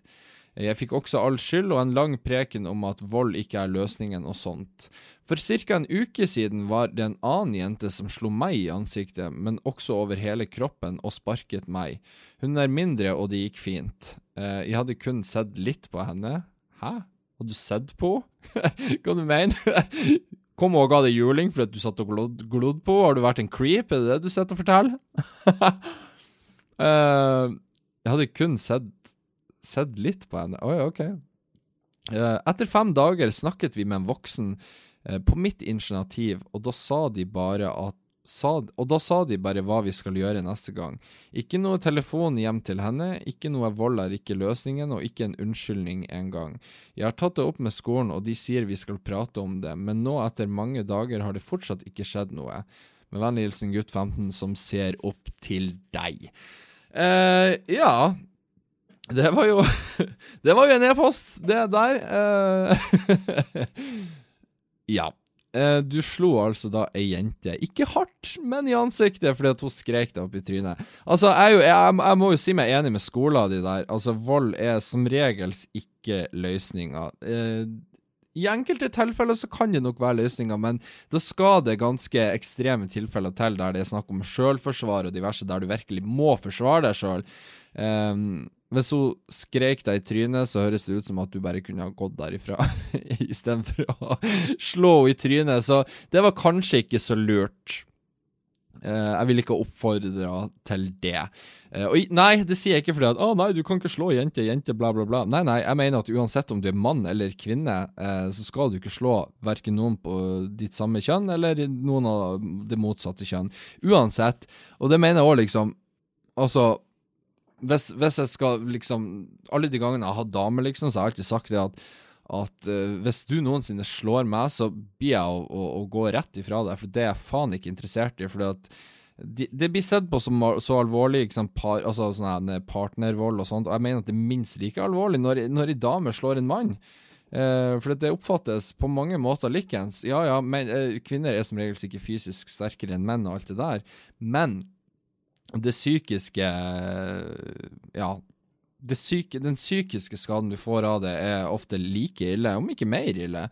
Jeg fikk også all skyld og en lang preken om at vold ikke er løsningen og sånt. For ca. en uke siden var det en annen jente som slo meg i ansiktet, men også over hele kroppen, og sparket meg. Hun er mindre, og det gikk fint. Eh, jeg hadde kun sett litt på henne. Hæ? Har du sett på Hva du mener Kom og ga deg juling for at du satt og glodd, glodd på? Har du vært en creep? Er det det du sitter og forteller? uh, jeg hadde kun sett sett litt på henne. Oi, ok. Uh, etter fem dager snakket vi med en voksen uh, på mitt initiativ, og da sa de bare at sa, og da sa de bare hva vi skal gjøre neste gang. Ikke noe telefon hjem til henne, ikke noe vold er ikke løsningen, og ikke en unnskyldning engang. Jeg har tatt det opp med skolen, og de sier vi skal prate om det, men nå etter mange dager har det fortsatt ikke skjedd noe. Med vennlig hilsen gutt 15 som ser opp til deg. eh, ja, det var jo Det var jo en e-post, det der. Uh, ja. Uh, du slo altså da ei jente, ikke hardt, men i ansiktet, fordi at hun skrek deg opp i trynet. Altså, jeg, jo, jeg, jeg, må jo si meg enig med skolen de der. Altså, vold er som regels ikke løsninga. Uh, I enkelte tilfeller så kan det nok være løsninga, men da skal det ganske ekstreme tilfeller til der det er snakk om sjølforsvar og diverse, der du virkelig må forsvare deg sjøl. Um, hvis hun skrek deg i trynet, så høres det ut som at du bare kunne ha gått derifra istedenfor å slå henne i trynet. Så det var kanskje ikke så lurt. Uh, jeg vil ikke oppfordre til det. Uh, og nei, det sier jeg ikke fordi at å oh, nei, du kan ikke slå jente, jente, bla, bla, bla. Nei, nei, jeg mener at uansett om du er mann eller kvinne, uh, så skal du ikke slå verken noen på ditt samme kjønn eller noen av det motsatte kjønn. Uansett. Og det mener jeg òg, liksom. Altså hvis, hvis, jeg skal liksom Alle de gangene jeg har hatt dame, liksom, så har jeg alltid sagt det at at uh, hvis du noensinne slår meg, så blir jeg å, å, å, gå rett ifra deg, for det er jeg faen ikke interessert i. for at de, det blir sett på som så alvorlig, liksom, par, altså sånn partnervold og sånt, og jeg mener at det er minst like alvorlig når, når en dame slår en mann. Uh, for det oppfattes på mange måter likens. Ja ja, men, uh, kvinner er som regel ikke fysisk sterkere enn menn og alt det der, men det psykiske Ja. Det syke, den psykiske skaden du får av det, er ofte like ille, om ikke mer ille.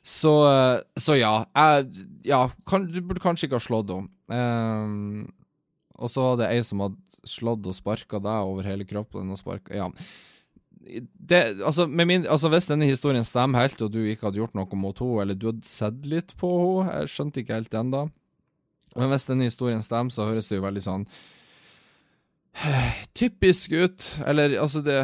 Så, så ja. Jeg, ja kan, du burde kanskje ikke ha slått henne. Um, og så var det ei som hadde slått og sparka deg over hele kroppen. og sparket, ja. Det, altså, min, altså, Hvis denne historien stemmer helt, og du ikke hadde gjort noe mot henne, eller du hadde sett litt på henne Jeg skjønte ikke helt det ennå. Men hvis denne historien stemmer, så høres det jo veldig sånn typisk ut. Eller altså, det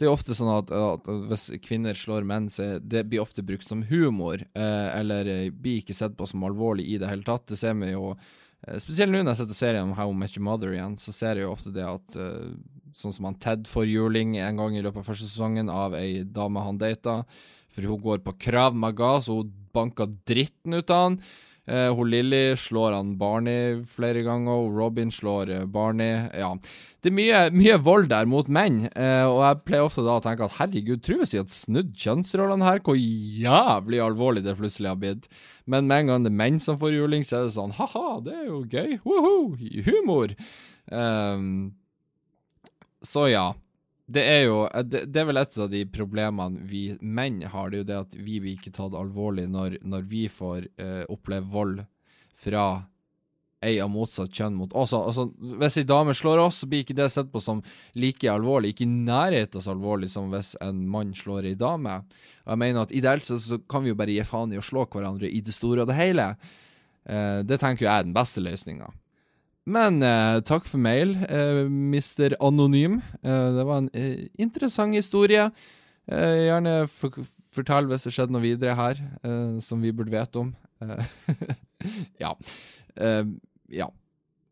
det er ofte sånn at, at, hvis kvinner slår menn, så det blir ofte brukt som humor, eh, eller eh, blir ikke sett på som alvorlig i det hele tatt. Det ser vi jo eh, Spesielt nå når jeg setter serien om How Your Mother igjen, så ser jeg jo ofte det at eh, Sånn som han Ted får juling en gang i løpet av første sesongen av ei dame han data, for hun går på Krav Maga, så hun banker dritten ut av han. Uh, hun Lilly slår han Barney flere ganger, og Robin slår uh, Barney. Ja. Det er mye, mye vold der mot menn, eh, og jeg pleier ofte da å tenke at herregud, tror vi jeg at snudd kjønnsrollene her, hvor jævlig alvorlig det plutselig har blitt. Men med en gang det er menn som får juling, så er det sånn ha-ha, det er jo gøy, woho, humor. Um, så ja det er jo eh, det, det, er vel et av de problemene vi menn har, det er jo det at vi blir ikke tatt alvorlig når, når vi får uh, oppleve vold fra ei av motsatt kjønn mot oss. Altså, hvis ei dame slår oss, så blir ikke det sett på som like alvorlig, ikke i nærheten så alvorlig som hvis en mann slår ei dame. Og jeg mener at Ideelt sett så kan vi jo bare gi faen i å slå hverandre i det store og det hele. Uh, det tenker jeg er den beste løsninga. Men eh, takk for mail, eh, Mr. Anonym. Eh, det var en eh, interessant historie. Eh, gjerne fortell hvis det skjedde noe videre her eh, som vi burde vite om. ja. ja.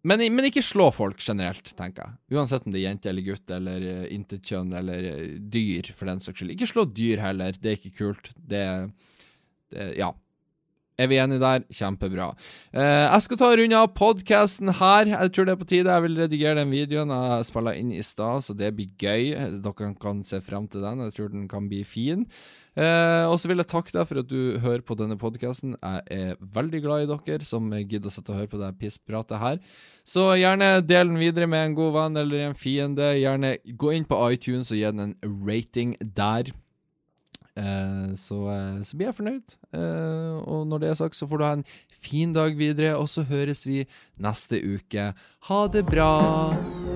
Men, men, ikke slå folk generelt, tenker jeg. Uansett om det er jente eller gutt eller uh, intetkjønn eller dyr, for den saks skyld. Ikke slå dyr heller, det er ikke kult. Det, det Ja. Er vi enige der? Kjempebra. Eh, jeg skal ta runde av podkasten her. Jeg tror det er på tide. Jeg vil redigere den videoen jeg spilla inn i stad, så det blir gøy. Dere kan se frem til den. Jeg tror den kan bli fin. Eh, og så vil jeg takke deg for at du hører på denne podkasten. Jeg er veldig glad i dere som gidder å sitte og høre på det pisspratet her. Så gjerne del den videre med en god venn eller en fiende. Gjerne gå inn på iTunes og gi den en rating der. Eh, så, eh, så, blir jeg fornøyd. Eh, og når det er sagt, så får du ha en fin dag videre, og så høres vi neste uke. Ha det bra!